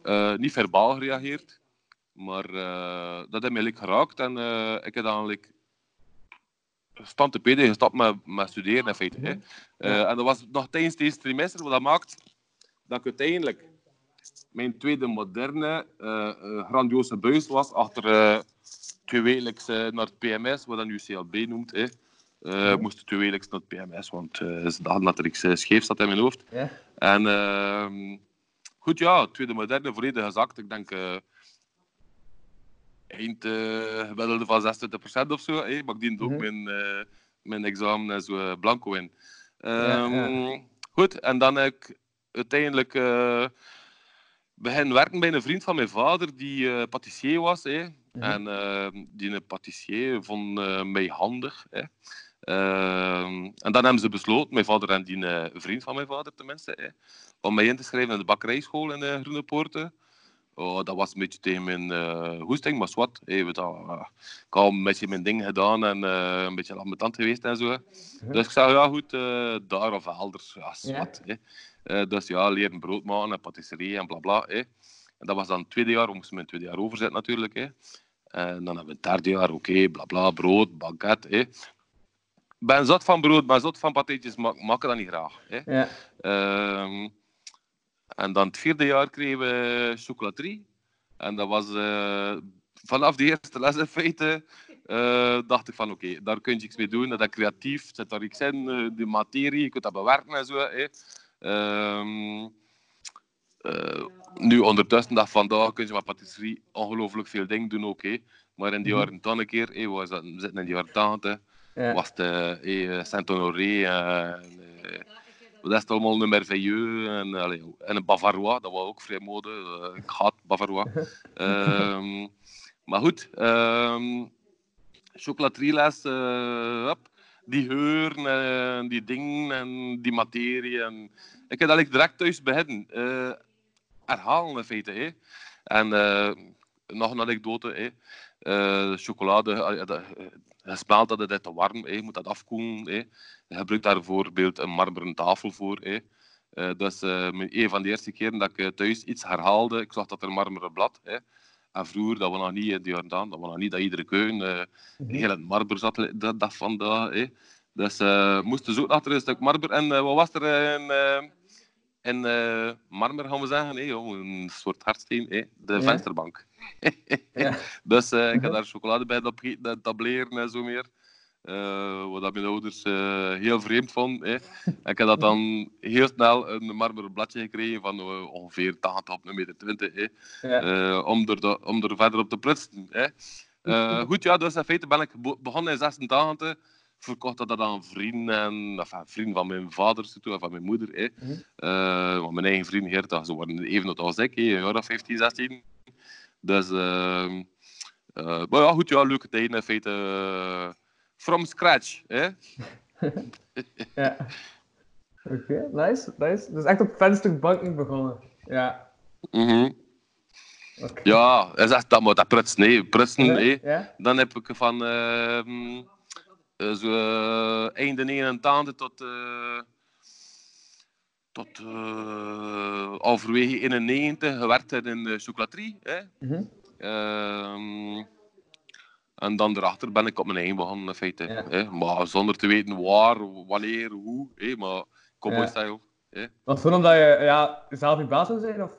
Eh, niet verbaal gereageerd. Maar eh, dat heeft mij like, geraakt en eh, ik heb dan like, stand te peden gestapt met, met studeren in feite. Hè. Eh, en dat was nog tijdens deze trimester, wat dat maakt dat ik uiteindelijk mijn tweede moderne eh, grandioze buis was achter eh tweewekelijks naar het PMS, wat dan nu CLB noemt. Hè. Eh moest tweewekelijks naar het PMS, want ze dachten dat er iets scheef zat in mijn hoofd. Ja. En ehm, goed, ja, tweede moderne volledig gezakt. Ik denk eind eh gemiddelde van 26% of zo. Maar ik diende ook Mhm. mijn, eh, mijn examen en zo eh, blanco in. Ja, ja. Ehm, Goed, en dan heb ik uiteindelijk eh begin werken bij een vriend van mijn vader die eh patissier was. Hè. Mhm. En ehm, die een patissier vond eh, mij handig. Hè. Ehm, en dan hebben ze besloten, mijn vader en die eh, vriend van mijn vader tenminste, hè, om mij in te schrijven in de bakkerijschool in eh, Groene Poorten. Oh, dat was een beetje tegen mijn eh hoesting, maar zwart. Weet je wel, eh, ik had een beetje mijn ding gedaan en eh, een beetje ambetant geweest en zo. Dus ik zei, ja goed, eh, daar of elders, ja, zwart. hè. Eh, dus ja, leren brood maken en patisserie en bla bla. hè. En dat was dan het tweede jaar, we moesten mijn tweede jaar overzetten natuurlijk. Hè. En dan hebben we het derde jaar, oké, bla bla, brood, banket. hè. ben zat van brood, ben zat van patatjes, maar ik maak dat niet graag. hè. Ja. Ehm, en dan het vierde jaar kregen we chocolaterie. En dat was eh, vanaf de eerste les in feite. eh, dacht ik van oké, daar kun je iets mee doen. Dat is creatief, zit daar iets in, eh, die materie, je kunt dat bewerken en zo. Hè. Ehm, eh, nu ondertussen, dag vandaag, kun je met patisserie ongelooflijk veel dingen doen ook. hè. Maar in die jaren dan een keer, hè, we zaten- we zitten in de jaren 80, Ja. was het eh, eh, Saint-Honoré eh, wat is het allemaal, een Merveilleux en, allee, en een Bavarois, dat was ook vrij mode. eh, ik haat Bavarois. Ehm, maar goed, ehm chocolaterieles, eh, hup, die geur en die dingen en die materie. En, ik heb dat direct thuis beginnen. eh herhalen in feite. Hè. En eh, nog een anekdote. Hè. Eh, chocolade, eh, dat- eh, je smelt dat het is te warm, je moet dat afkoelen. Hè. Je gebruikt daar bijvoorbeeld een marmeren tafel voor. Eh, eh, mijn- een van de eerste keren dat ik eh, thuis iets herhaalde, ik zag dat er een marmeren blad. En vroeger, dat was nog niet in de Jordaan, dat was nog niet dat iedere keuken eh heel het marmer zat dat, dat vandaag. Dus eh moesten zo achter een stuk marmer. En eh, wat was er in, eh, in eh, marmer, gaan we zeggen? Joh, een soort hardsteen, de Ja. vensterbank. Ja. Dus eh, ik had daar chocolade bij dat en tableren en zo meer. Eh, wat mijn ouders heel vreemd vonden. En ik heb dat dan heel snel een marmeren bladje gekregen van ongeveer 80 op een meter 20. Hè. Ja. Eh, om, er om er verder op te prutsen. Eh, goed, ja, dus in feite ben ik begonnen in 86. Verkocht dat aan vrienden, en, vrienden van mijn vader toe, en van mijn moeder. Hè. Mhm. Eh, want mijn eigen vrienden, Geert, ze waren even oud als ik, hè, een jaar of 15, 16. Dus, ehm, eh, maar ja, goed, ja, leuke tijden in feite. eh, from scratch. Hè. Ja. Oké, nice, nice. Dus echt op vensterbanken begonnen. Ja. Mhm. Oké. Ja, hij zegt dat maar dat prutsen. Nee, prutsen, hè. Ja? Dan heb ik van ehm, eh, zo einde 89 tot, eh tot halverwege 91 gewerkt in de chocolaterie. Hè. Mhm. Ehm, en dan erachter ben ik op mijn eigen begonnen, in feite. Ja. Hè. Maar zonder te weten waar, wanneer, hoe. Hè. Maar cowboy Ja. style. Was het omdat je ja, zelf je baas zou zijn? Of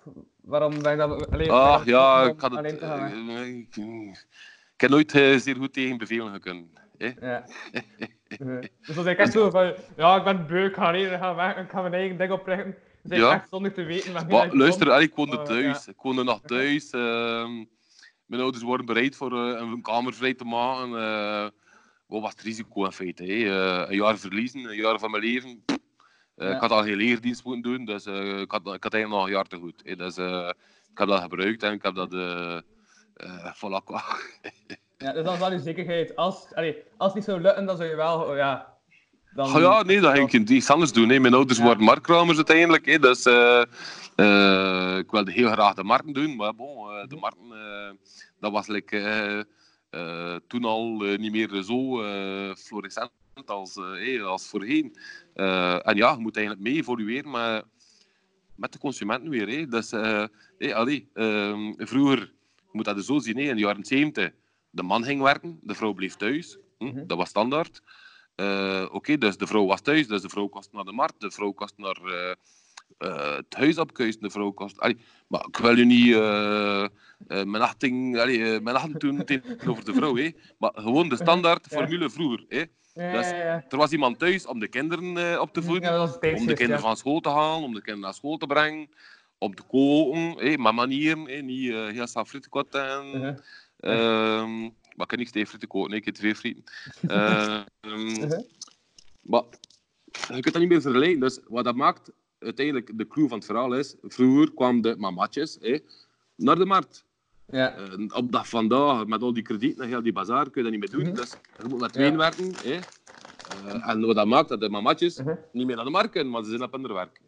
waarom ben je dat alleen Ah, ja, ik had het... hè? eh, ik, ik heb nooit eh, zeer goed tegen bevelen gekund. Ja. Dus was ik echt zo van, ja, ik ben beu, ik ga alleen gaan werken, ik ga mijn eigen ding oprichten. Ik Ja. echt zonder te weten Maar, ik luister, kom. ik woonde Oh, thuis. Ik woonde nog thuis. ehm, mijn ouders waren bereid voor eh, een kamer vrij te maken. eh, wat was het risico in feite? Eh, een jaar verliezen, een jaar van mijn leven. Ja. Ik had al geen leerdienst moeten doen, dus ik, had, ik had eigenlijk nog een jaar te goed. Hè? Dus, ik heb dat gebruikt en ik heb dat... eh eh, voilà. Ja, dus dan is wel je zekerheid. Als, allee, als het niet zou lukken, dan zou je wel, oh, ja... Dan, Ah ja, nee, dat ging ik iets anders doen. Hè. Mijn ouders Ja. waren uiteindelijk. Hè. Dus eh, ik wilde heel graag de markten doen. Maar bon, de markten, dat was like, toen al niet meer zo florissant als, hey, als voorheen. En ja, je moet eigenlijk mee evolueren met, met de consumenten weer. Hè. Dus, hey, allee, ehm, vroeger, moet dat dus zo zien, hè, in de jaren 70, de man ging werken, de vrouw bleef thuis. Hm, Mhm. Dat was standaard. Eh, Oké, dus de vrouw was thuis, dus de vrouw kost naar de markt, de vrouw kost naar eh, eh, het huis opkuisen, de vrouw kost... Allee, maar ik wil je niet mijn achting, allee, mijn achting doen tegenover de vrouw, hè. maar gewoon de standaard formule vroeger. Hè. Ja, Dus- ja, ja. Er was iemand thuis om de kinderen op te voeden, om de kinderen van school te halen, om de kinderen naar school te brengen, om te koken, hè, met manieren, hè, niet eh, heel snel frieten koten en... Mhm. Ehm, maar ik kan niet tegen frieten koken, nee, ik heb twee frieten. Mhm. maar je kunt dat niet meer vergelijken. Dus wat dat maakt, uiteindelijk, de clue van het verhaal is, vroeger kwamen de mamatjes hè, naar de markt. Ja. Eh, op dag vandaag, met al die kredieten en heel die bazaar, kun je dat niet meer doen. Mhm. Dus je moet met twee Ja. werken. Eh, en wat dat maakt, dat de mamatjes Mhm. niet meer naar de markt kunnen, maar ze zijn op ander werk.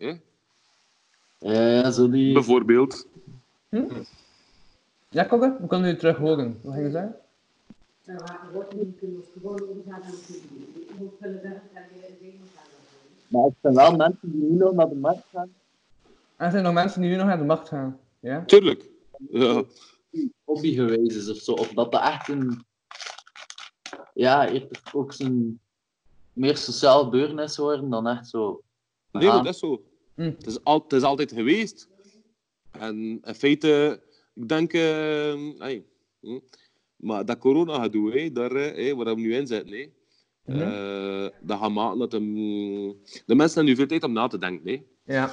Ja, zo die... Bijvoorbeeld. Ja, kom We kunnen nu terug horen. Wat ging je zeggen? Doen. Maar het zijn wel mensen die nu nog naar de markt gaan. Er zijn nog mensen die nu nog naar de macht gaan. Ja? Tuurlijk. Ja. hobby geweest is of zo. Of dat dat echt een. Ja, eerder ook zo'n. meer sociaal gebeuren is geworden dan echt zo. Nee, dat is zo. Hm. Het, is al, het is altijd geweest. En in feite, ik denk... eh, ai, hm, maar dat corona-gedoe, hè, daar, eh, waar we nu in zitten, hè, Mhm. eh, dat gaat maken dat hem, de mensen hebben nu veel tijd om na te denken. Hè. Ja.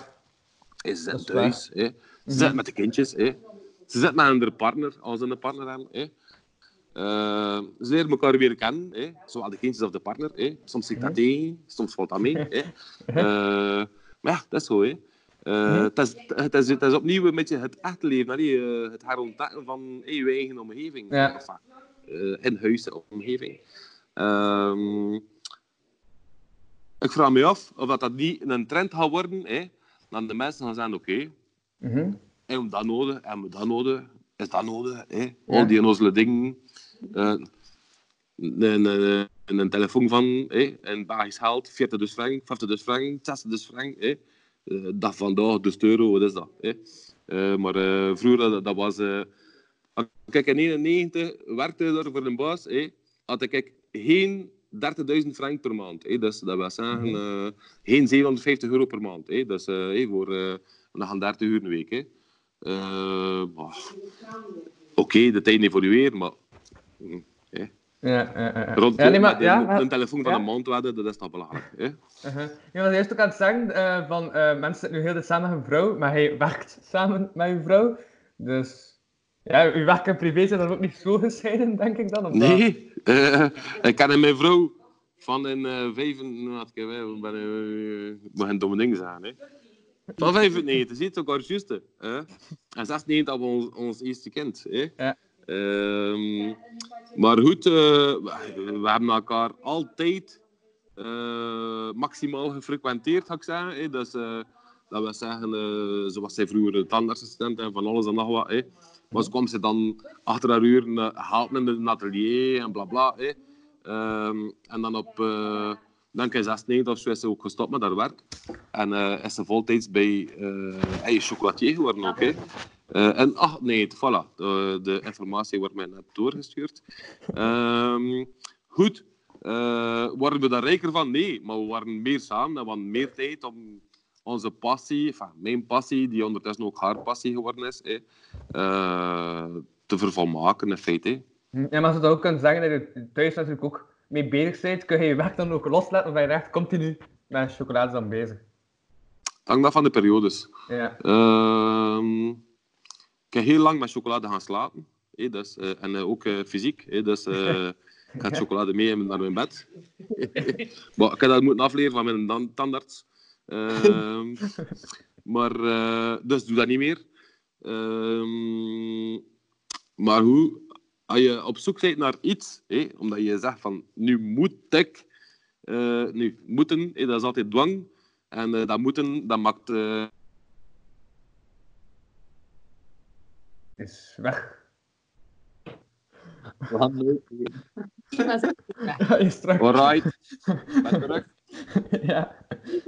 Ze zitten is thuis, hè. ze zitten met de kindjes. Hè. Ze zitten met hun partner, als ze een partner hebben. Hè. Eh, ze leren elkaar weer kennen, hè. zowel de kindjes of de partner. Hè. Soms zit dat tegen, soms valt dat mee. Hè. Eh, maar ja, dat is zo. Hè. Eh, het, is, het, is, het is opnieuw een beetje het echte leven, hè. Eh, het herontdekken van hey, je eigen omgeving. Ja. Enfin, eh, in huis, omgeving. Ehm, ik vraag me af of dat, dat niet een trend gaat worden. Hè. Dan de mensen gaan zeggen, oké, Mhm. hebben we dat nodig? Hebben we dat nodig? Is dat nodig? Hè? Al die onnozele dingen. Eh, een, een, een, een telefoon van hè? een Belgisch geld, 40 dus frank, 50 dus frank, 60 dus frank. Eh, dat vandaag, dus euro, wat is dat? Eh, maar eh, vroeger, dat, dat was... eh, ik in 91 werkte daar voor een baas, hè, had ik geen 30.000 frank per maand. Dus dat wil zeggen, eh, geen 750 euro per maand. Dus eh, hè, voor eh, we gaan 30 uur een week. Eh, Oké, de tijd evolueert, maar hm, ja, ja, ja. rond ja, nee, maar, ja, een, maar- een telefoon van een maand wedden, dat is toch belangrijk. Hè. Uh-huh. Je was eerst ook aan het zeggen eh, van eh, mensen zitten nu heel de samen met een vrouw, maar hij werkt samen met een vrouw. Dus ja, uw werk en privé zijn dan ook niet zo gescheiden, denk ik dan? Of? Nee, ik ken mijn vrouw van in eh vijf... Nou, ik heb wel- ben, ik mag een domme ding zeggen. Hè. Van 95, zie je het ook al juist. hè. En 96 dat we ons, ons eerste kind. Hè. Ja. Ehm, maar goed, eh, we, hebben elkaar altijd eh, maximaal gefrequenteerd, ga ik zeggen. Dus, eh, dat we zeggen, zoals zij vroeger tandartsassistent en van alles en nog wat. Maar zo kwam ze dan achter haar uur uh, helpen in het atelier en bla bla. Hè. Ehm, en dan op, denk ik 96 of zo is ze ook gestopt met haar werk. En is ze voltijds bij uh, chocolatier geworden. Uh, en ach, nee, voilà, de, de, informatie wordt mij net doorgestuurd. Um, goed, uh, worden we daar rijker van? Nee, maar we waren meer samen en we hadden meer tijd om onze passie, enfin, mijn passie, die ondertussen ook haar passie geworden is, uh, te vervolmaken in feite. Ja, maar zou je ook kunnen zeggen dat je thuis natuurlijk ook mee bezig bent, kun je je werk dan ook loslaten of ben je echt continu met chocolade dan bezig? Het hangt af van de periodes. Ja. Uh, ik heb heel lang met chocolade gaan slapen. Dus, en uh, ook uh, fysiek. Dus ik had chocolade mee naar mijn bed. ik heb dat moeten afleren van mijn tandarts. Ehm, maar, dus doe dat niet meer. Ehm, maar hoe, als je op zoek bent naar iets, omdat je zegt van nu moet ik, nu moeten, dat is altijd dwang. En dat moeten, dat maakt is weg. We gaan nooit weer. Ja, is terug. Alright, ben terug. ja.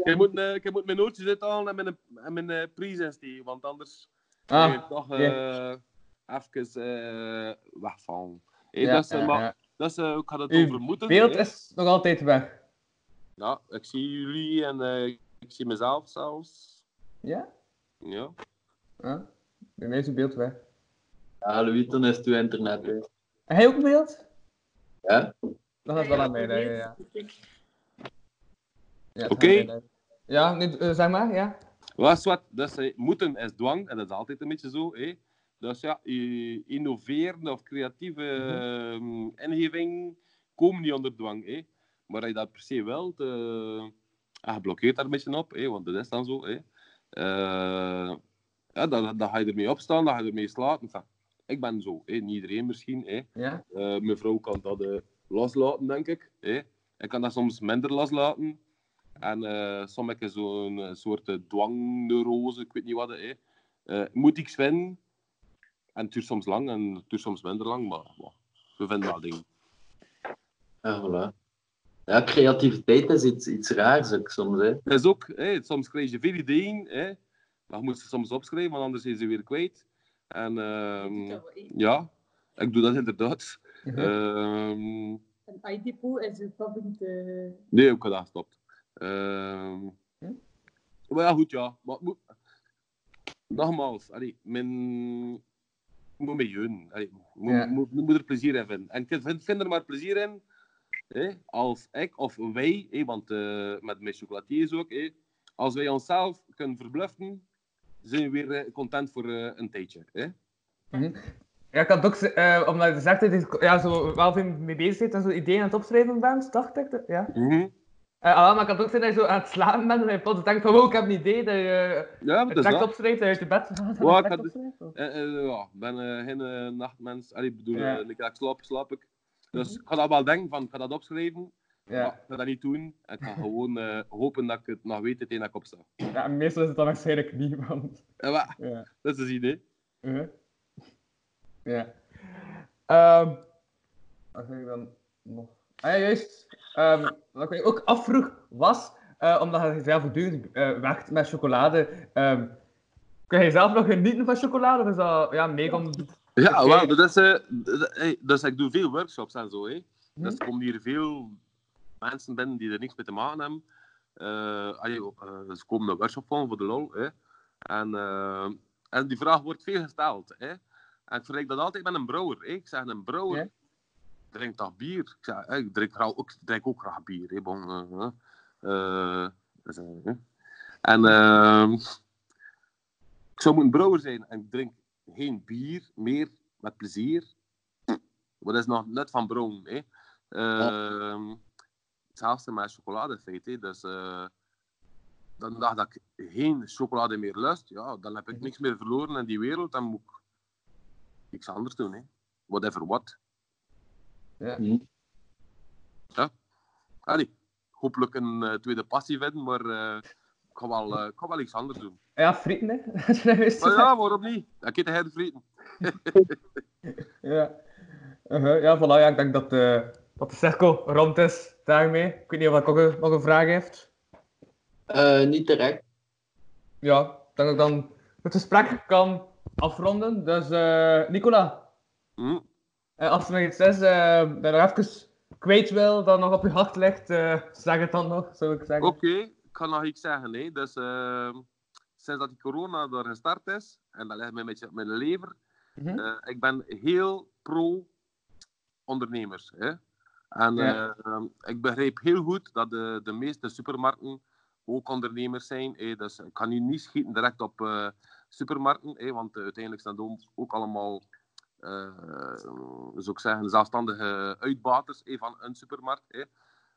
Ik moet, uh, ik moet mijn nootjes uithalen en mijn, en mijn uh, presentatie, want anders ah, je toch uh, yeah. even wegvallen. Hey, ja, dus, ja, maar, ja. dus ik had het Uw over moeten. beeld hè. is nog altijd weg. Ja, ik zie jullie en ik zie mezelf zelfs. Ja? Ja. Ah, bij mij is uw beeld weg. Ja, Louis, dan is het uw internet. Hè. En hij ook beeld? Ja. Dat is wel aan mij, nee, ja. ja Oké. Okay. Ja, nu, uh, zeg maar, ja. Was wat, dus moeten is dwang, en dat is altijd een beetje zo. Hè. Dus ja, innoveren of creatieve mm -hmm. uh, ingeving komen niet onder dwang. Hè. Maar als je dat per se wilt, uh, je blokkeert daar een beetje op, hè, want dat is dan zo. Hè. Uh, ja, dan, dan ga je ermee opstaan, dan ga je ermee slapen. Ik ben zo, hè. niet iedereen misschien. Hè. Ja. Uh, mijn vrouw kan dat uh, loslaten, denk ik. Hè. Ik kan dat soms minder loslaten. En uh, soms heb ik zo'n soort uh, dwangneurose, ik weet niet wat het is. Uh, moet ik vinden? En het duurt soms lang en het duurt soms minder lang, maar we vinden wel dingen. Ja, voilà. Ja, creativiteit is iets, iets raars ook soms. Hè. Het is ook, hè, soms krijg je veel ideeën, hè, maar je moet ze soms opschrijven, want anders is ze weer kwijt. En ehm, één. ja, ik doe dat inderdaad. Een ID-pool is uw favoriete... nee, ik heb dat gestopt. Ehm, Hm? maar ja, goed, ja. Maar, moet, nogmaals, allee, mijn moet mee jeun. Moet, Ja. moet, moet er plezier in vinden. En ik vind, vind er maar plezier in, hè, als ik of wij, hè, want eh, met mijn chocolatiers ook, hè, als wij onszelf kunnen verbluffen, zijn we weer eh, content voor eh, een tijdje. Hè? Ja, ik had ook, eh, omdat je zegt dat je ja, zo wel veel mee bezig bent en zo ideeën aan het opschrijven bent, dacht ik. dat- Ja. Mhm. Ah, maar ik had ook gezien dat je zo aan het slapen bent en je plots denkt van, wow, ik heb een idee, dat je Ja, dat tekst opschrijft, je uit je bed gaat en Ja, ik had- ja, ben geen nachtmens. Allee, ik bedoel, Ja. ik slaap, slaap ik. Dus ik ga dat wel denken, van, ik ga dat opschrijven. Ja. ik ga dat niet doen. Ik ga gewoon eh, hopen dat ik het nog weet tegen dat ik opsta. ja, meestal is het dan waarschijnlijk niet, want... Ja, maar, Ja. dat is het idee. Ja. Ehm wat zeg ik dan nog? Ah ja, juist. Ehm, wat ik ook afvroeg was, eh, omdat je zelf voortdurend eh werkt met chocolade, ehm, kun je zelf nog genieten van chocolade? Of is dat ja, mega. Ja, wel, dat is, eh, d- hey, dus ik doe veel workshops en zo. Hè. Dus er komen hier veel mensen binnen die er niks mee te maken hebben. Eh, eh, ze komen een workshop volgen voor de lol. Hè. En, eh, en die vraag wordt veel gesteld. Hè. En ik vergelijk dat altijd met een brouwer. Hè. Ik zeg, een brouwer Ja. drinkt toch bier? Ik, zeg, ik drink, graag ook, ik drink ook graag bier. Hè. Bon, dus, en ehm, ik zou moeten brouwer zijn en ik drink geen bier meer met plezier. Wat is nog net van brouwen, hè? Ehm, Hetzelfde met chocolade, in feite. hè. Dus eh, dan dacht dat ik geen chocolade meer lust, ja, dan heb ik niks meer verloren in die wereld. Dan moet ik niks anders doen, hè? Whatever what. Hm. Allee, hopelijk een eh, tweede passie vinden, maar eh, ik, ga wel, eh, ik ga wel iets anders doen. Ja, frieten, hè. Je dat Maar ja, waarom niet? Ik eet de frieten. Ja. Uh-huh, ja, voilà. Ja, ik denk dat, eh, dat de cirkel rond is daarmee. Ik weet niet of ik ook een- nog een vraag heeft. Eh, niet direct. Ja, ik denk dat ik dan het gesprek kan afronden. Dus, eh, Nicola, Hm? eh, als er nog iets is eh, dat je nog even kwijt wil, dat nog op je hart ligt, eh, zeg het dan nog, zou ik zeggen. Oké, ik kan nog iets zeggen. Hè. Dus, ehm, sinds dat die corona er gestart is, en dat ligt mij een beetje op mijn lever, Mhm. eh, ik ben heel pro-ondernemers. En Ja. ehm, ik begrijp heel goed dat de, de meeste supermarkten ook ondernemers zijn. Hè. Dus ik kan nu niet schieten direct op eh, supermarkten, hè, want uiteindelijk zijn het ook- allemaal eh, zou ik zeggen, zelfstandige uitbaters van een supermarkt.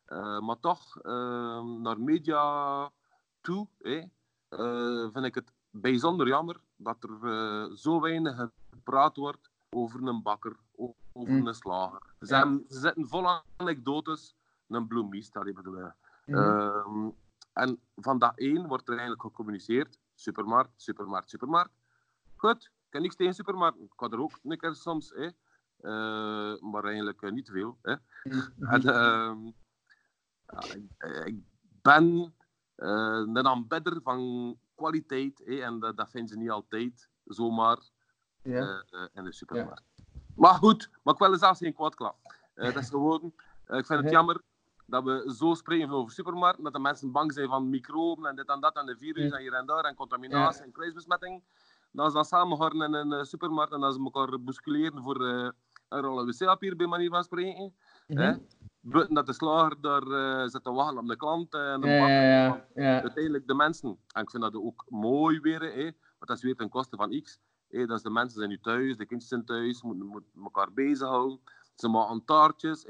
Eh, maar toch, eh, naar media toe, hè, vind ik het bijzonder jammer dat er zo weinig gepraat wordt over een bakker, over Mm. slager. Ze, hebben- ze zitten vol anekdotes, een bloemist, dat. Mhm. Ehm, en van dag één wordt er eigenlijk gecommuniceerd: supermarkt, supermarkt, supermarkt. Goed, ik heb niks tegen supermarkten. Ik ga er ook een keer soms, hè. Eh, maar eigenlijk eh, niet veel. Hè. Mhm. En, ehm, ja, ik, ik ben eh, een aanbidder van kwaliteit hè, en dat, dat vinden ze niet altijd zomaar Ja. eh, eh, in de supermarkt. Maar goed, maar ik wil er zelfs geen kwaad klap. Eh, dat is gewoon, eh, ik vind het jammer dat we zo spreken over supermarkten, dat de mensen bang zijn van microben en dit en dat en de virus en hier en daar en contaminatie en kruisbesmetting. Dan ze dan samen gaan in een eh, supermarkt en dan ze elkaar bousculeren voor eh, een rol wc-papier, bij manier van spreken. Buiten dat de slager daar eh, zit te wachten op de klant en de Ja, bakker. ja, ja. ja. Uiteindelijk de mensen. En ik vind dat ook mooi weer, hè, want dat is weer ten koste van X. Dat is de mensen zijn nu thuis, de kindjes zijn thuis, moeten, moeten elkaar bezighouden. Ze maken taartjes,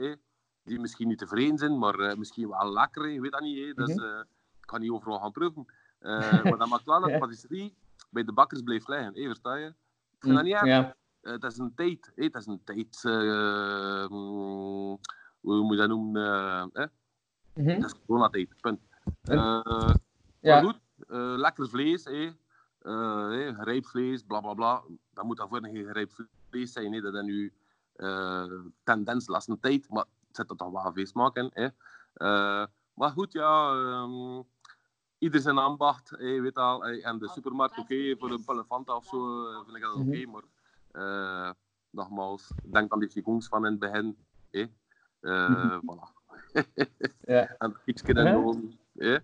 die misschien niet tevreden zijn, maar eh, misschien wel lekker, je weet dat niet. Hè. Dus eh, ik kan niet overal gaan proeven. Eh, maar dat maakt wel dat de patisserie bij de bakkers blijft liggen, hè, versta je? Ik vind dat niet erg. Ja. Het is een tijd. Het is een tijd. eh, mm, hoe moet je dat noemen? eh, hè? Mhm. Het is coronatijd. Punt. Ja. Maar goed, lekker vlees. hè. Eh, hè, gerijpt vlees, bla bla bla. Dat moet daarvoor geen gerijpt vlees zijn. hè. Dat is nu eh, tendens de laatste tijd. Maar het zit er toch wel veel smaak in. Hè. Eh, maar goed, ja. ehm, ieder zijn ambacht, eh, weet al. eh, en de supermarkt, oké, voor een pille Fanta of zo, eh, vind ik dat oké. Mhm. maar eh, nogmaals, denk aan die seconds van in het begin. Eh, eh, voilà. Ja. en iets en Ja. gewoon. Eh.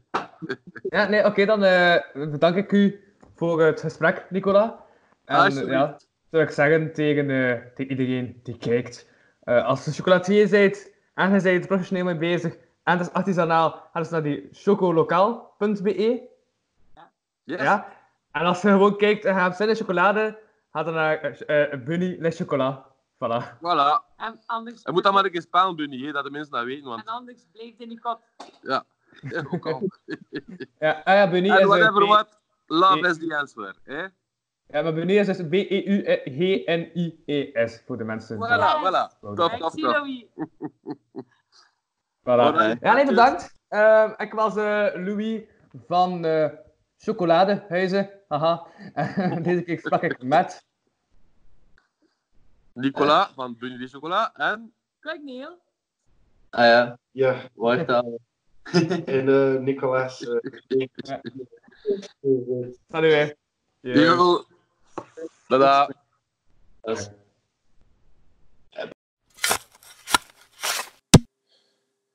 Ja, nee, oké, dan eh, bedank ik u voor het gesprek, Nicola. En Alsjeblieft. ja, zou ik zeggen tegen, eh, tegen iedereen die kijkt. eh, als je chocolatier bent en je bent professioneel mee bezig en het is artisanaal, ga dus naar die chocolokaal.be. Yes. Ja? En als je gewoon kijkt en je hebt zin in chocolade, ga dan naar eh Bunny Les Chocolat. Voilà. Voilà. En anders, Je moet dat maar een keer spelen, Bunny, hè, dat de mensen dat weten. en Want anders blijft in die kot. ja, ook al. Ja, ah ja, Bunny is... En whatever what, love is the answer. Hè? Ja, maar Bunny is B-E-U-G-N-I-E-S voor de mensen. Voilà, voilà. Top, Ik top, top. Voilà. Ja, nee, bedankt. Ehm, ik was eh, Louis van eh Chocoladehuizen. Haha. En Deze keer sprak ik met. Nicola van Bunny de Chocola en Kijk, Neil. Ah ja, Ja, wacht al. en eh Nicolas. eh, Ja. Salut, hè. Ja. Yo. Is-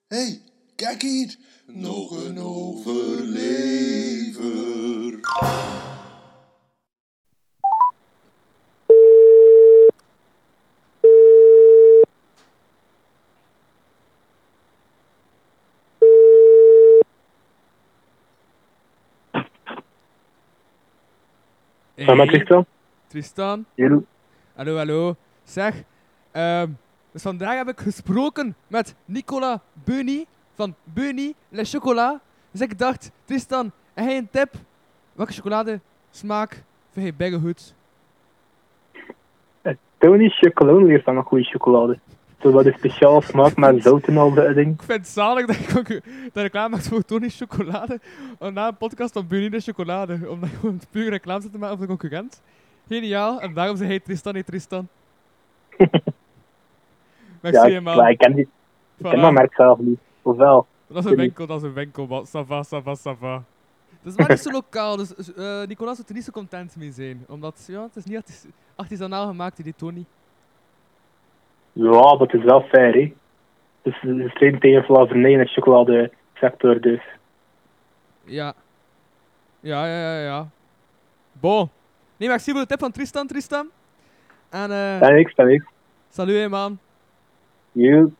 hey, kijk hier. Nog een overlever. Hey, met Tristan? Tristan. Hallo. Hallo, hallo. Zeg, ehm, dus vandaag heb ik gesproken met Nicola Bunny van Bunny Le Chocolat. Dus ik dacht, Tristan, heb jij een tip? Welke chocolade smaak vind je bijna goed? Tony chocolade heeft dan een goede chocolade. Zo wat een speciaal smaak met zout en al dat ding. Ik vind het zalig dat ik ook dat reclame maakt voor Tony Chocolade. En na een podcast van de Chocolade. Omdat je gewoon puur reclame zit te maken voor de concurrent. Geniaal. En daarom zei hij Tristan, niet Tristan. Merci, Ja, ik, man. maar ik ken, die, ik ken dat merk zelf niet. Of wel? Dat is een winkel, dat is een winkel, man. Ça va, ça va, ça va. Het is maar niet zo lokaal, dus eh Nicolas zou er niet zo content mee zijn. Omdat, ja, het is niet artis artisanaal gemaakt, die Tony. Ja, maar het is wel fair, hè. Dus ze strijden tegen slavernij in de chocoladesector, dus. Ja. Ja, ja, ja, ja. Bon. Nee, merci voor de tip van Tristan, Tristan. En eh, en ik. salut, man. You.